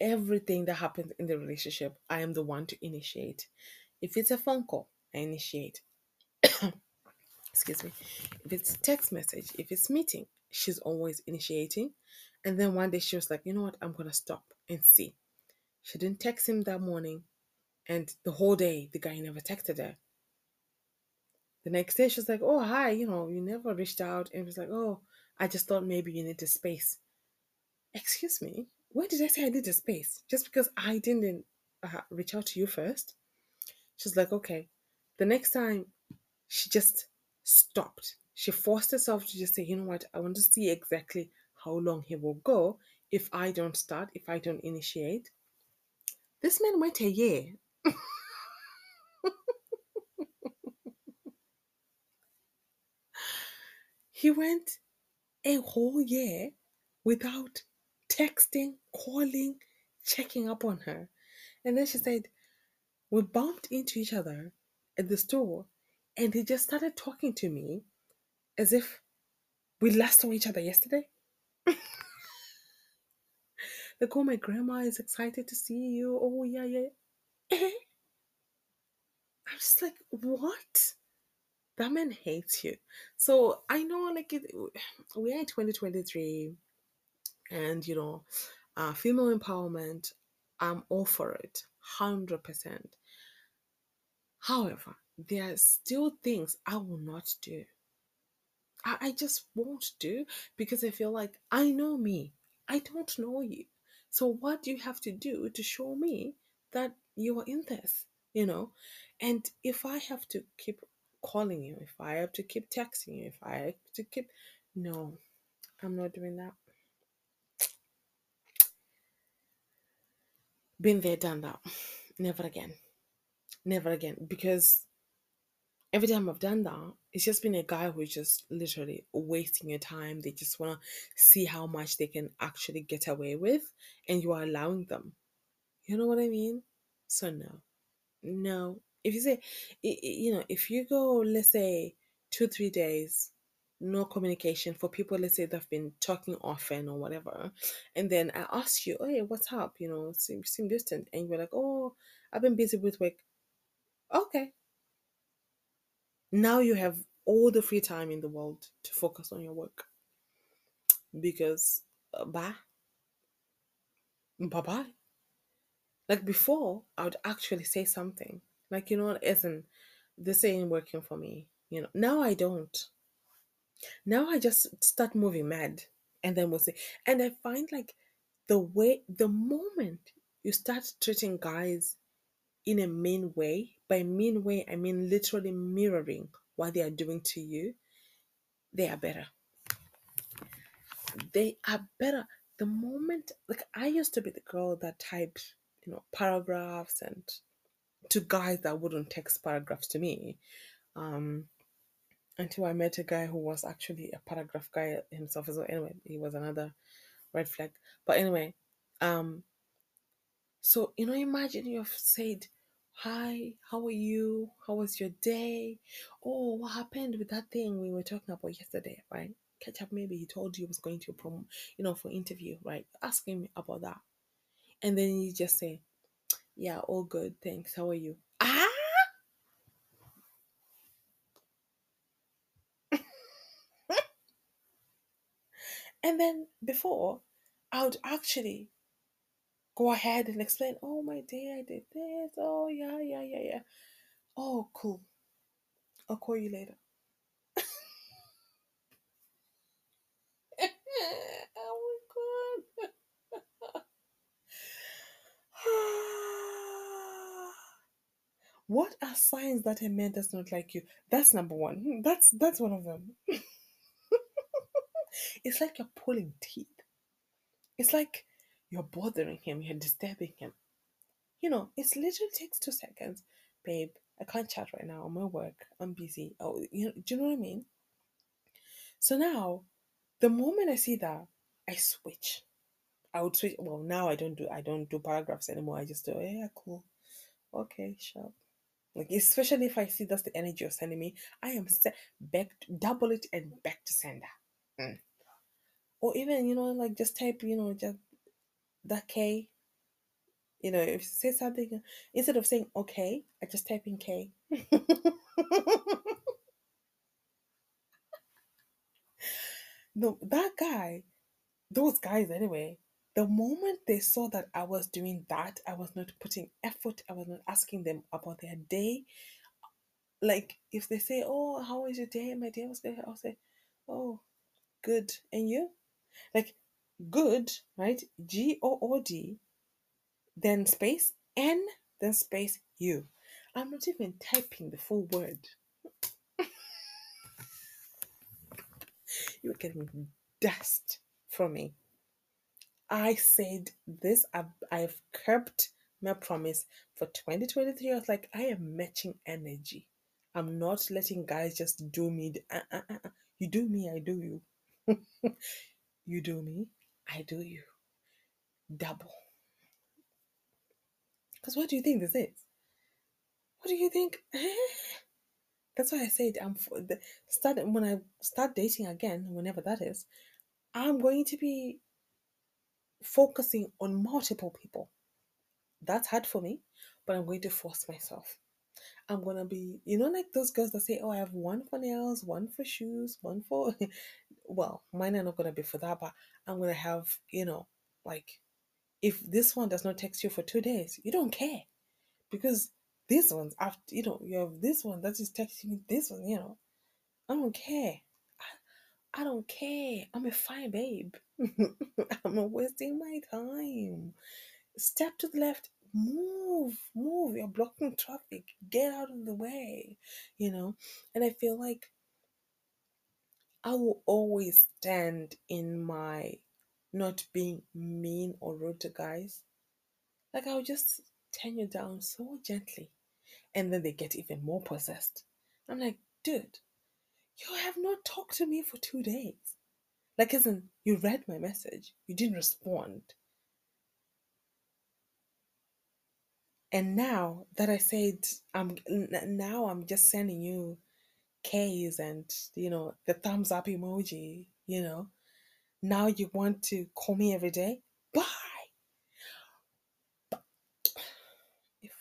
everything that happens in the relationship, I am the one to initiate. If it's a phone call, I initiate. Excuse me. If it's text message, if it's meeting, she's always initiating. And then one day she was like, you know what, I'm gonna stop and see. She didn't text him that morning, and the whole day the guy never texted her. The next day she's like, oh hi, you know, you never reached out, and it was like, oh, I just thought maybe you needed space. Excuse me, where did I say I needed space? Just because I didn't uh, reach out to you first? She's like, okay. The next time, she just stopped. She forced herself to just say, you know what, I want to see exactly how long he will go if I don't start, if I don't initiate. This man went a year. he went a whole year without texting, calling, checking up on her. And then she said, We bumped into each other at the store, and he just started talking to me as if we last saw each other yesterday. like, oh, my grandma is excited to see you. Oh, yeah, yeah. Eh? I'm just like, what? That man hates you. So I know, like, it, we are in 2023, and you know, uh, female empowerment, I'm all for it, 100%. However, there are still things I will not do. I, I just won't do because I feel like I know me. I don't know you. So what do you have to do to show me that you are in this? You know? And if I have to keep calling you, if I have to keep texting you, if I have to keep no, I'm not doing that. Been there, done that. Never again. Never again. Because every time I've done that, it's just been a guy who's just literally wasting your time. They just want to see how much they can actually get away with, and you are allowing them. You know what I mean? So, no. No. If you say, you know, if you go, let's say, two, three days, no communication for people, let's say they've been talking often or whatever, and then I ask you, oh, hey, what's up? You know, seem, seem distant. And you're like, oh, I've been busy with work. Okay, now you have all the free time in the world to focus on your work because uh, bye bye bye like before i would actually say something like you know isn't this ain't working for me you know. Now i don't. Now i just start moving mad and then we'll say and i find like the way the moment you start treating guys in a mean way by mean way i mean literally mirroring what they are doing to you they are better. They are better. The moment like i used to be the girl that typed you know paragraphs and to guys that wouldn't text paragraphs to me um until i met a guy who was actually a paragraph guy himself as well anyway he was another red flag but anyway um so you know imagine you've said Hi, how are you? How was your day? Oh, what happened with that thing we were talking about yesterday, right? Catch up, maybe he told you he was going to a prom, you know, for interview, right? Ask him about that. And then you just say, Yeah, all good, thanks. How are you? Ah! And then before, I would actually go ahead and explain, oh, my day, I did this. Oh, yeah, yeah, yeah, yeah. Oh, cool. I'll call you later. oh, my God. What are signs that a man does not like you? That's number one. Hmm, That's that's one of them. it's like you're pulling teeth. It's like you're bothering him, you're disturbing him. You know, it literally takes two seconds. Babe, I can't chat right now. I'm at work. I'm busy. Oh, you know, do you know what I mean? So now, the moment I see that, I switch. I would switch. Well, now I don't do I don't do paragraphs anymore. I just do yeah, cool, okay, sharp. Like especially if I see that's the energy you're sending me, I am set back double it and back to sender. Mm. Or even you know like just type you know just that K. You know if you say something instead of saying okay, I just type in K. no, that guy, those guys anyway. The moment they saw that I was doing that, I was not putting effort. I was not asking them about their day. Like if they say, "Oh, how was your day?" My day was good. I'll say, "Oh, good." And you? Like good, right? G O O D, then space N, then space U. I'm not even typing the full word. You're getting dust from me. I said this, I've, I've kept my promise for 2023. I was like, I am matching energy. I'm not letting guys just do me. Uh, uh, uh, uh. You do me, I do you. you do me, I do you. Double. Because what do you think this is? What do you think? That's why I said I'm for the start when I start dating again, whenever that is. I'm going to be focusing on multiple people. That's hard for me, but I'm going to force myself. I'm gonna be, you know, like those girls that say, "Oh, I have one for nails, one for shoes, one for." well, mine are not gonna be for that, but I'm gonna have, you know, like, if this one does not text you for two days, you don't care, because this one's after, you know, you have this one that is just texting this one, you know, I don't care. I, don't care. I'm a fine babe. I'm not wasting my time. Step to the left, move, move. You're blocking traffic. Get out of the way, you know? And I feel like I will always stand in my not being mean or rude to guys. Like I'll just turn you down so gently. And then they get even more possessed. I'm like, dude, you have not talked to me for two days. Like, isn't you read my message? You didn't respond. And now that I said I'm now I'm just sending you K's and you know the thumbs up emoji, you know. Now you want to call me every day? Bye. If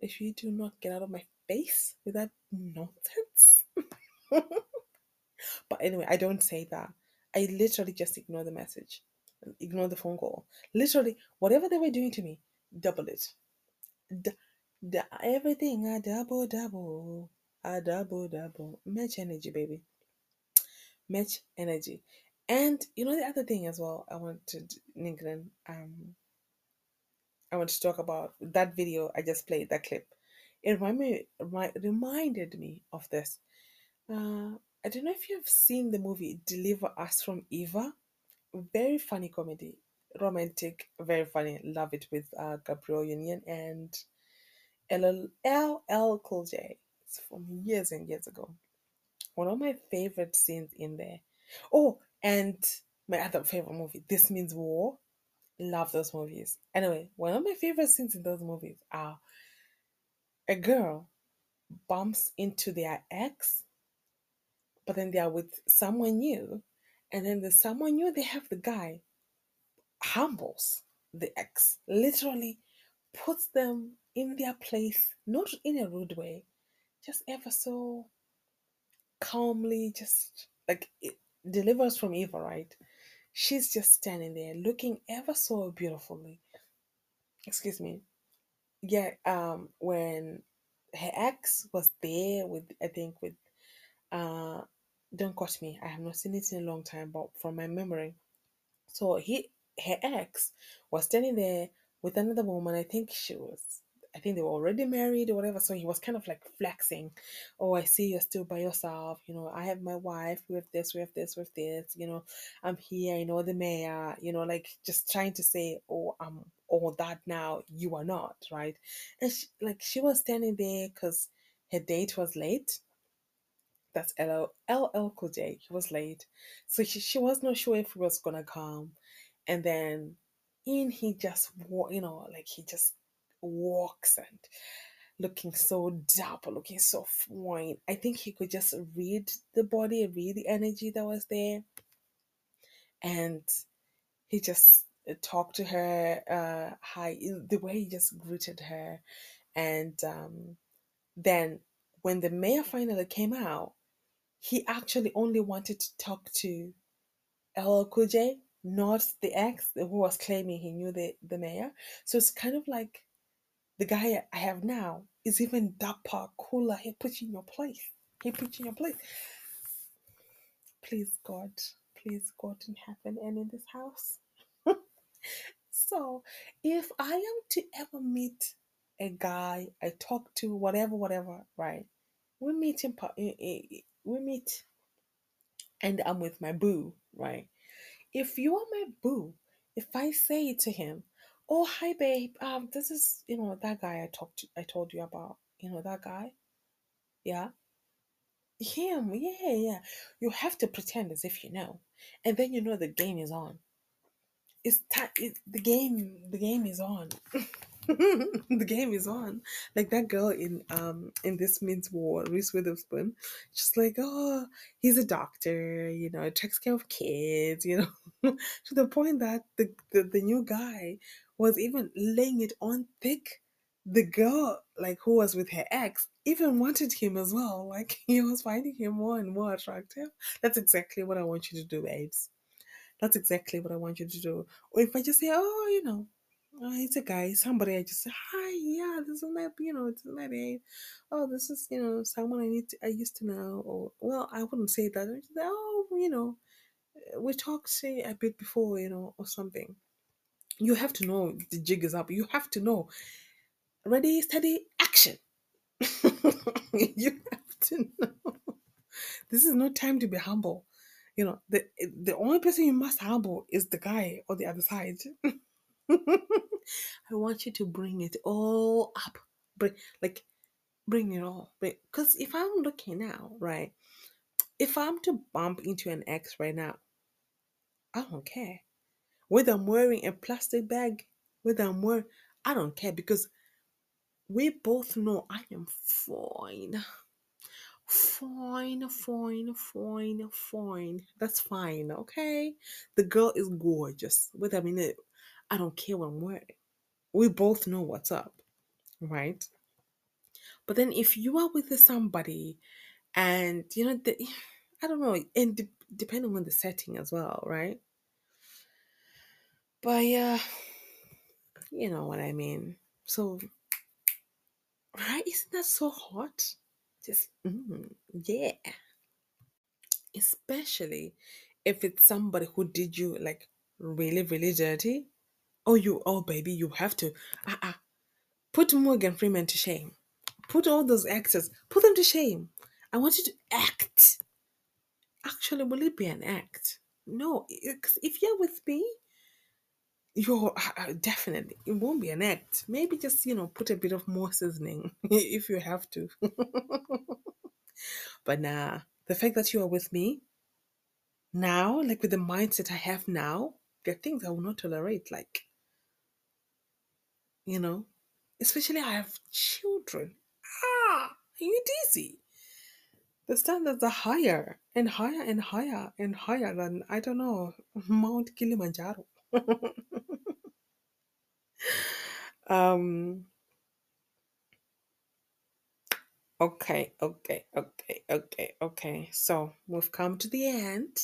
if you do not get out of my face with that nonsense. but anyway, I don't say that. I literally just ignore the message, ignore the phone call. Literally, whatever they were doing to me, double it. D- d- everything a double double, I double double. Match energy, baby. Match energy. And you know the other thing as well. I wanted Ningren. Um, I want to talk about that video I just played. That clip. It reminded me, remi- reminded me of this. Uh, I don't know if you've seen the movie Deliver Us from Eva. Very funny comedy, romantic, very funny. Love it with uh, Gabrielle Union and LL, Cool J. It's from years and years ago. One of my favorite scenes in there. Oh, and my other favorite movie, This Means War. Love those movies. Anyway, one of my favorite scenes in those movies are a girl bumps into their ex, but then they are with someone new, and then the someone new they have the guy humbles the ex, literally puts them in their place, not in a rude way, just ever so calmly, just like it delivers from evil, right? She's just standing there looking ever so beautifully. Excuse me. Yeah, um, when her ex was there with I think with uh don't quote me, I have not seen it in a long time, but from my memory. So he her ex was standing there with another woman. I think she was I think they were already married or whatever. So he was kind of like flexing. Oh, I see you're still by yourself. You know, I have my wife. We have this, we have this, we have this. You know, I'm here. You know, the mayor. You know, like just trying to say, oh, I'm all that now. You are not, right? And she, like she was standing there because her date was late. That's LL, LL Cool J. He was late. So she, she was not sure if he was going to come. And then in he just, you know, like he just walks and looking so dapper, looking so fine. I think he could just read the body, read the energy that was there. And he just uh, talked to her, uh, hi, the way he just greeted her. And um, then when the mayor finally came out, he actually only wanted to talk to LL Cool J, not the ex who was claiming he knew the, the mayor. So it's kind of like the guy I have now is even dapper, cooler. He puts you in your place. He puts you in your place. Please, God, please, God in heaven and in this house. so, if I am to ever meet a guy I talk to, whatever, whatever, right? We meet in, we meet, and I'm with my boo, right? If you are my boo, if I say to him, "Oh, hi, babe. Um, this is you know that guy I talked to, I told you about. You know that guy, yeah." Him, yeah, yeah. You have to pretend as if you know, and then you know the game is on. It's time. It, the game. The game is on. the game is on. Like that girl in um in this means war, Reese Witherspoon. She's like, oh, he's a doctor. You know, takes care of kids. You know, to the point that the the, the new guy was even laying it on thick. The girl, like who was with her ex, even wanted him as well. Like he was finding him more and more attractive. That's exactly what I want you to do, babes. That's exactly what I want you to do. Or if I just say, oh, you know, oh, it's a guy, somebody, I just say, hi, yeah, this is my, you know, this is my babe. Oh, this is, you know, someone I need to, I used to know. Or, well, I wouldn't say that. Just say, oh, you know, eh, we talked say, a bit before, you know, or something. You have to know the jig is up. You have to know. Ready, steady, action. you have to know. This is no time to be humble. You know, the eh, the only person you must humble is the guy on the other side. I want you to bring it all up. Bring like bring it all. Because if I'm looking now, right? If I'm to bump into an ex right now, I don't care. Whether I'm wearing a plastic bag, whether I'm wearing I don't care because we both know I am fine. Fine, fine, fine, fine. That's fine, okay? The girl is gorgeous. Whether I'm in it, I don't care what I'm wearing. We both know what's up, right? But then if you are with somebody and, you know, the, I don't know, and de- depending on the setting as well, right? But yeah, you know what I mean. So, right? Isn't that so hot? Just, mm, yeah. Especially if it's somebody who did you like really, really dirty. Oh, you, oh, baby, you have to. Uh uh Put Morgan Freeman to shame. Put all those actors, put them to shame. I want you to act. Actually, will it be an act? No, if you're with me, you're uh, uh, definitely it won't be an act. Maybe just you know put a bit of more seasoning if you have to. but nah, the fact that you are with me now, like with the mindset I have now, there are things I will not tolerate. Like, you know, especially I have children. Ah, are you dizzy? The standards are higher and higher and higher and higher than, I don't know, Mount Kilimanjaro. um, okay, okay, okay, okay, okay. So we've come to the end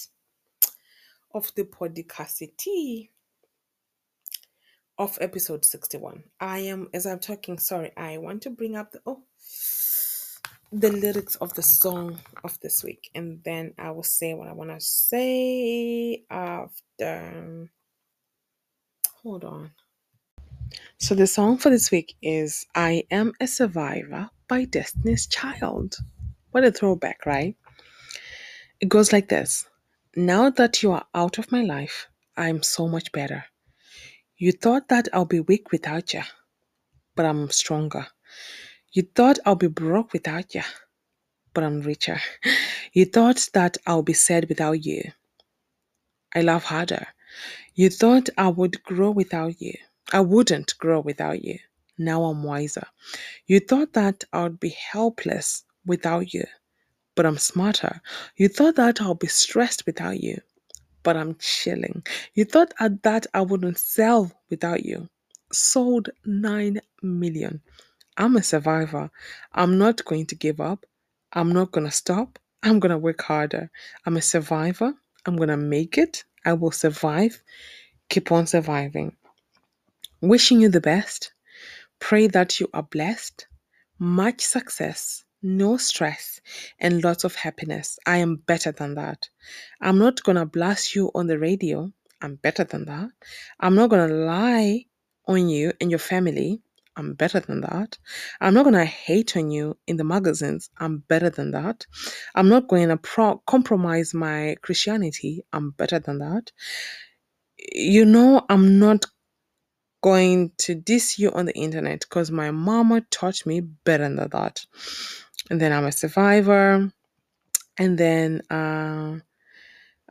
of the podcastity of episode 61. I am, as I'm talking, sorry, I want to bring up the, oh, the lyrics of the song of this week, and then I will say what I want to say after. Hold on. So, the song for this week is I Am a Survivor by Destiny's Child. What a throwback, right? It goes like this Now that you are out of my life, I'm so much better. You thought that I'll be weak without you, but I'm stronger. You thought I'll be broke without you, but I'm richer. You thought that I'll be sad without you. I love harder. You thought I would grow without you. I wouldn't grow without you. Now I'm wiser. You thought that I would be helpless without you, but I'm smarter. You thought that I'll be stressed without you, but I'm chilling. You thought at that I wouldn't sell without you. Sold 9 million. I'm a survivor. I'm not going to give up. I'm not going to stop. I'm going to work harder. I'm a survivor. I'm going to make it. I will survive. Keep on surviving. Wishing you the best. Pray that you are blessed. Much success, no stress, and lots of happiness. I am better than that. I'm not going to blast you on the radio. I'm better than that. I'm not going to lie on you and your family. I'm better than that. I'm not going to hate on you in the magazines. I'm better than that. I'm not going to pro- compromise my Christianity. I'm better than that. You know, I'm not going to diss you on the internet because my mama taught me better than that. And then I'm a survivor. And then, uh,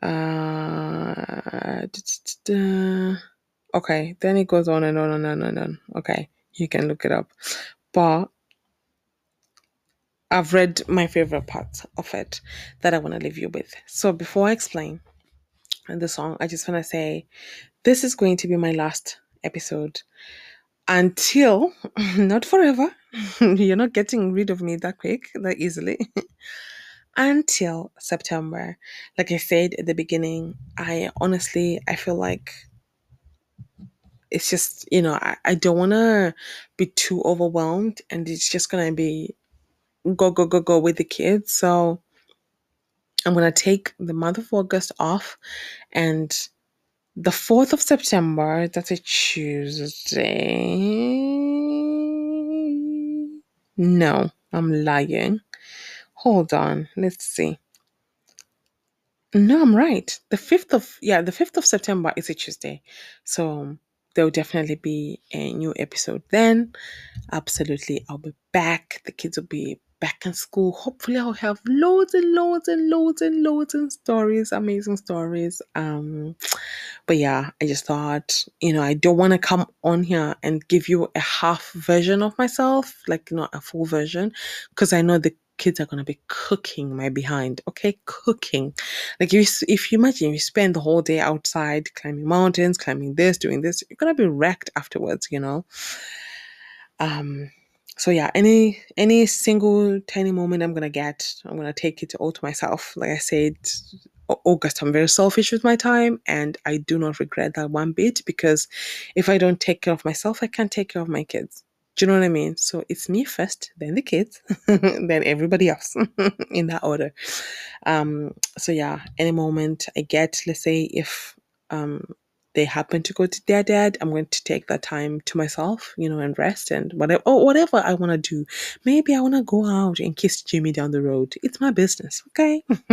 uh, okay, then it goes on and on and on and on. Okay, you can look it up. But I've read my favorite parts of it that I want to leave you with. So before I explain the song, I just want to say this is going to be my last episode until, not forever, you're not getting rid of me that quick, that easily. until September. Like I said at the beginning, I honestly I feel like it's just, you know, I, I don't wanna be too overwhelmed and it's just gonna be go, go, go, go with the kids. So I'm gonna take the month of August off and the 4th of September, that's a Tuesday. No, I'm lying. Hold on, let's see. No, I'm right. The 5th of, yeah, the 5th of September is a Tuesday. So there'll definitely be a new episode then. Absolutely, I'll be back. The kids will be back in school. Hopefully, I'll have loads and loads and loads and loads and stories, amazing stories. Um, but yeah, I just thought, you know, I don't want to come on here and give you a half version of myself, like not a full version, because I know the kids are gonna be cooking my behind. Okay, cooking. Like if you, if you imagine you spend the whole day outside climbing mountains, climbing this, doing this, you're gonna be wrecked afterwards. You know. Um. So yeah, any any single tiny moment I'm gonna get, I'm gonna take it all to myself. Like I said, August, I'm very selfish with my time, and I do not regret that one bit because if I don't take care of myself, I can't take care of my kids. Do you know what I mean? So it's me first, then the kids, then everybody else in that order. Um, so yeah, any moment I get, let's say if um they happen to go to their dad, I'm going to take that time to myself, you know, and rest and whatever or whatever I want to do. Maybe I want to go out and kiss Jimmy down the road. It's my business, okay?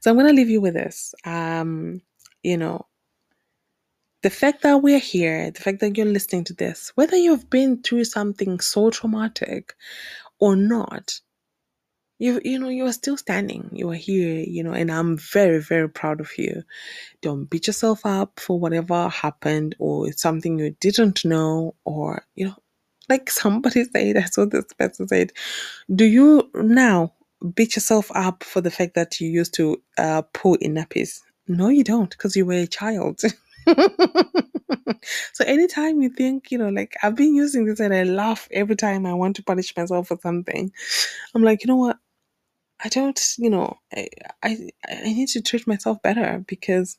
so I'm gonna leave you with this. Um, you know, the fact that we're here, the fact that you're listening to this, whether you've been through something so traumatic or not, you you know you are still standing. You are here, you know, and I'm very very proud of you. Don't beat yourself up for whatever happened or it's something you didn't know or you know Like somebody said, I saw this person said, Do you now beat yourself up for the fact that you used to uh, pull in nappies? No, you don't, because you were a child. so anytime you think, you know, like I've been using this and I laugh every time I want to punish myself for something, I'm like, you know what? I don't, you know, I I, I need to treat myself better because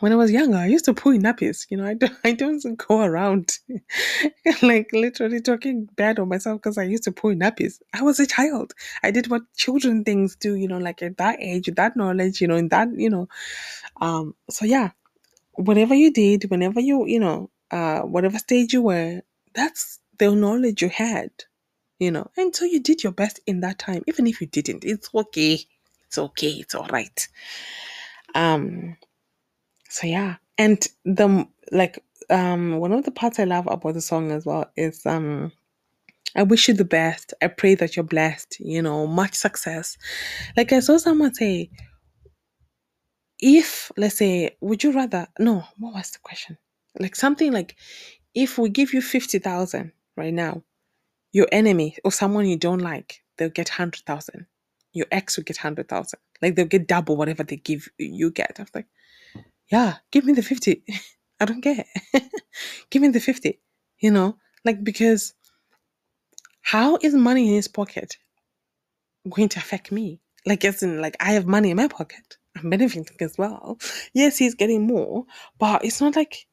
when I was younger, I used to pull nappies. You know, I don't, I don't go around like literally talking bad on myself because I used to pull nappies. I was a child. I did what children things do. You know, like at that age, that knowledge. You know, in that, you know, um. So yeah, whatever you did, whenever you, you know, uh, whatever stage you were, that's the knowledge you had. You know, and so you did your best in that time. Even if you didn't, it's okay. It's okay. It's all right. Um so yeah and the like um one of the parts i love about the song as well is um i wish you the best i pray that you're blessed you know much success like i saw someone say if let's say would you rather no what was the question like something like if we give you 50000 right now your enemy or someone you don't like they'll get 100000 your ex will get 100000 like they'll get double whatever they give you get i was like yeah, give me the 50. I don't care. give me the 50. You know, like because how is money in his pocket going to affect me? Like, as in, like, I have money in my pocket. I'm benefiting as well. Yes, he's getting more, but it's not like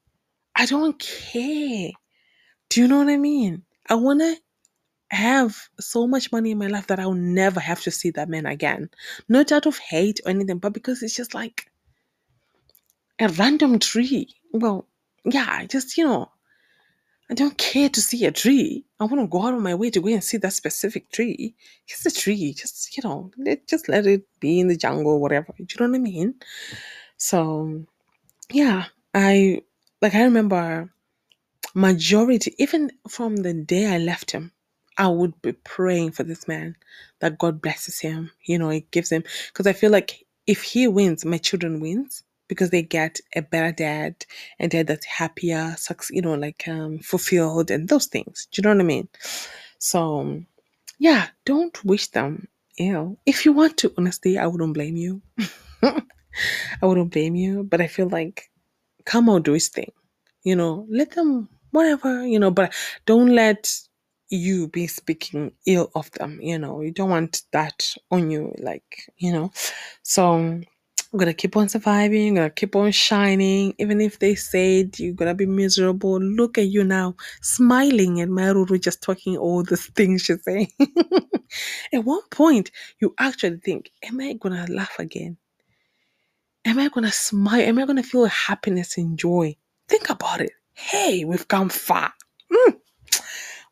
I don't care. Do you know what I mean? I want to have so much money in my life that I'll never have to see that man again. Not out of hate or anything, but because it's just like a random tree. Well, yeah, I just, you know, I don't care to see a tree. I want to go out of my way to go and see that specific tree. Just a tree. Just, you know, let, just let it be in the jungle, whatever. Do you know what I mean? So, yeah, I, like, I remember majority, even from the day I left him, I would be praying for this man that God blesses him. You know, it gives him, because I feel like if he wins, my children wins because they get a better dad and dad that's happier, sucks, you know, like um, fulfilled and those things. Do you know what I mean? So, yeah, don't wish them ill. If you want to, honestly, I wouldn't blame you. I wouldn't blame you, but I feel like come on, do his thing. You know, let them whatever, you know, but don't let you be speaking ill of them, you know. You don't want that on you, like, you know. So I'm gonna keep on surviving, I'm gonna keep on shining. Even if they said you're gonna be miserable, look at you now, smiling and Mai Ruru just talking all the things she's saying. at one point, you actually think, Am I gonna laugh again? Am I gonna smile? Am I gonna feel happiness and joy? Think about it. Hey, we've come far. Mm.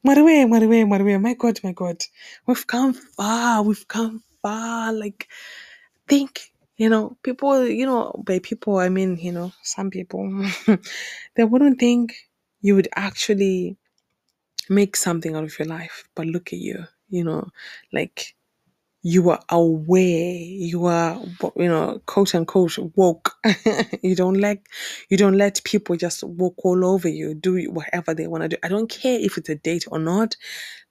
Marwe, Marwe, Marwe, my God, my God. We've come far, we've come far. Like, think you know, people, you know, by people, I mean, you know, some people, they wouldn't think you would actually make something out of your life. But look at you, you know, like you are aware, you are, you know, quote unquote woke. you don't let, you don't let people just walk all over you, do whatever they want to do. I don't care if it's a date or not.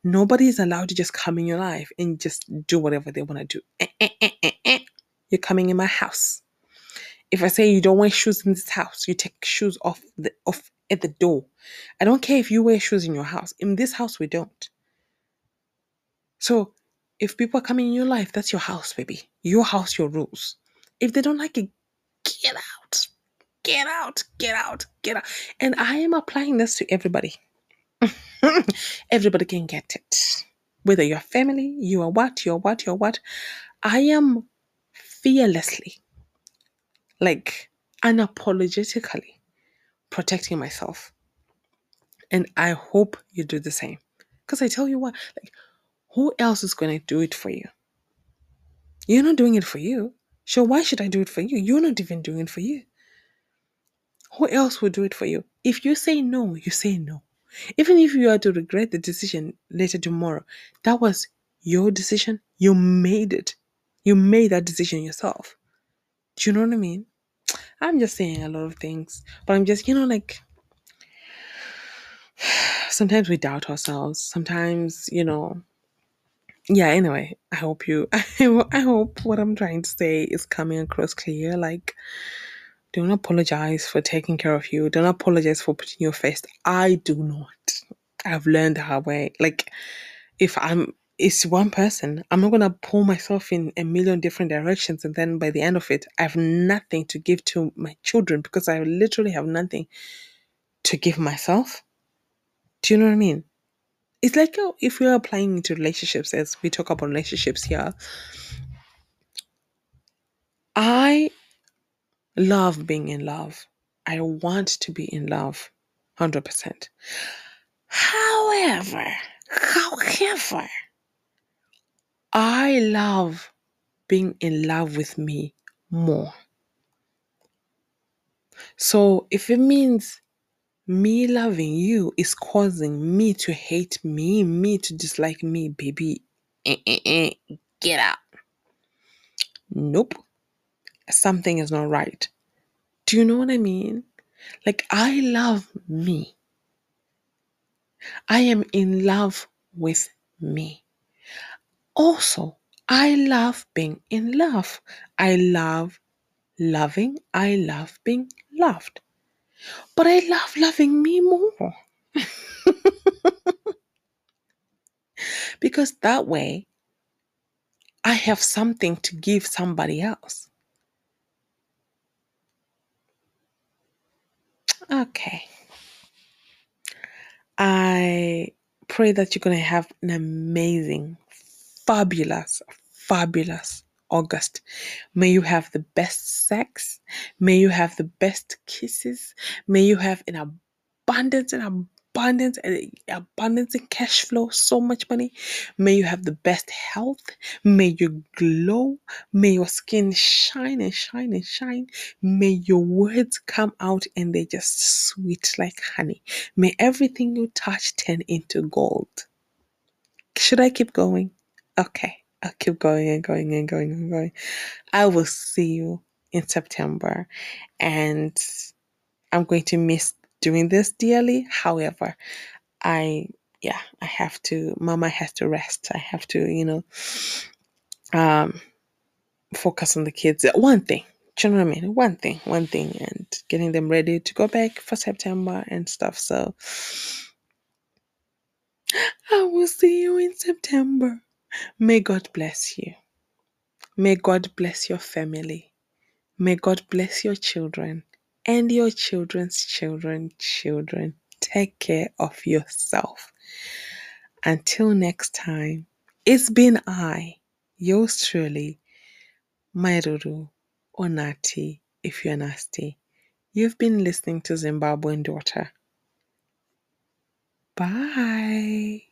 Nobody is allowed to just come in your life and just do whatever they want to do. Eh, eh, eh, eh, eh. You're coming in my house. If I say you don't wear shoes in this house, you take shoes off the off at the door. I don't care if you wear shoes in your house. In this house, we don't. So if people are coming in your life, that's your house, baby. Your house, your rules. If they don't like it, get out. Get out. Get out. Get out. And I am applying this to everybody. everybody can get it. Whether you're family, you are what, you're what, you're what. I am fearlessly, like unapologetically protecting myself. And I hope you do the same. Because I tell you what, like, who else is going to do it for you? You're not doing it for you. So why should I do it for you? You're not even doing it for you. Who else will do it for you? If you say no, you say no. Even if you are to regret the decision later tomorrow, that was your decision. You made it. You made that decision yourself. Do you know what I mean? I'm just saying a lot of things, but I'm just, you know, like, sometimes we doubt ourselves. Sometimes, you know, yeah, anyway, I hope you, I hope what I'm trying to say is coming across clear. Like, don't apologize for taking care of you. Don't apologize for putting your first. I do not. I've learned the hard way. Like, if I'm, it's one person, I'm not to pull myself in a million different directions. And then by the end of it, I have nothing to give to my children because I literally have nothing to give myself. Do you know what I mean? It's like oh, if we're applying into relationships, as we talk about relationships here, I love being in love. I want to be in love 100%. However, however, I love being in love with me more. So if it means me loving you is causing me to hate me, me to dislike me, baby, eh, eh, eh, get out. Nope. Something is not right. Do you know what I mean? Like, I love me. I am in love with me. Also, I love being in love. I love loving. I love being loved. But I love loving me more. because that way, I have something to give somebody else. Okay. I pray that you're going to have an amazing, fabulous, fabulous August. May you have the best sex. May you have the best kisses. May you have an abundance and abundance and abundance in cash flow, so much money. May you have the best health. May you glow. May your skin shine and shine and shine. May your words come out and they just sweet like honey. May everything you touch turn into gold. Should I keep going? Okay, I'll keep going and going and going and going. I will see you in September and I'm going to miss doing this dearly. However, I yeah, I have to mama has to rest. I have to, you know, um focus on the kids. One thing. Do you know what I mean? One thing, one thing, and getting them ready to go back for September and stuff. So I will see you in September. May God bless you. May God bless your family. May God bless your children and your children's children, children. Take care of yourself. Until next time, it's been I, yours truly, Mai Ruru Onati, if you're nasty. You've been listening to Zimbabwean Daughter. Bye.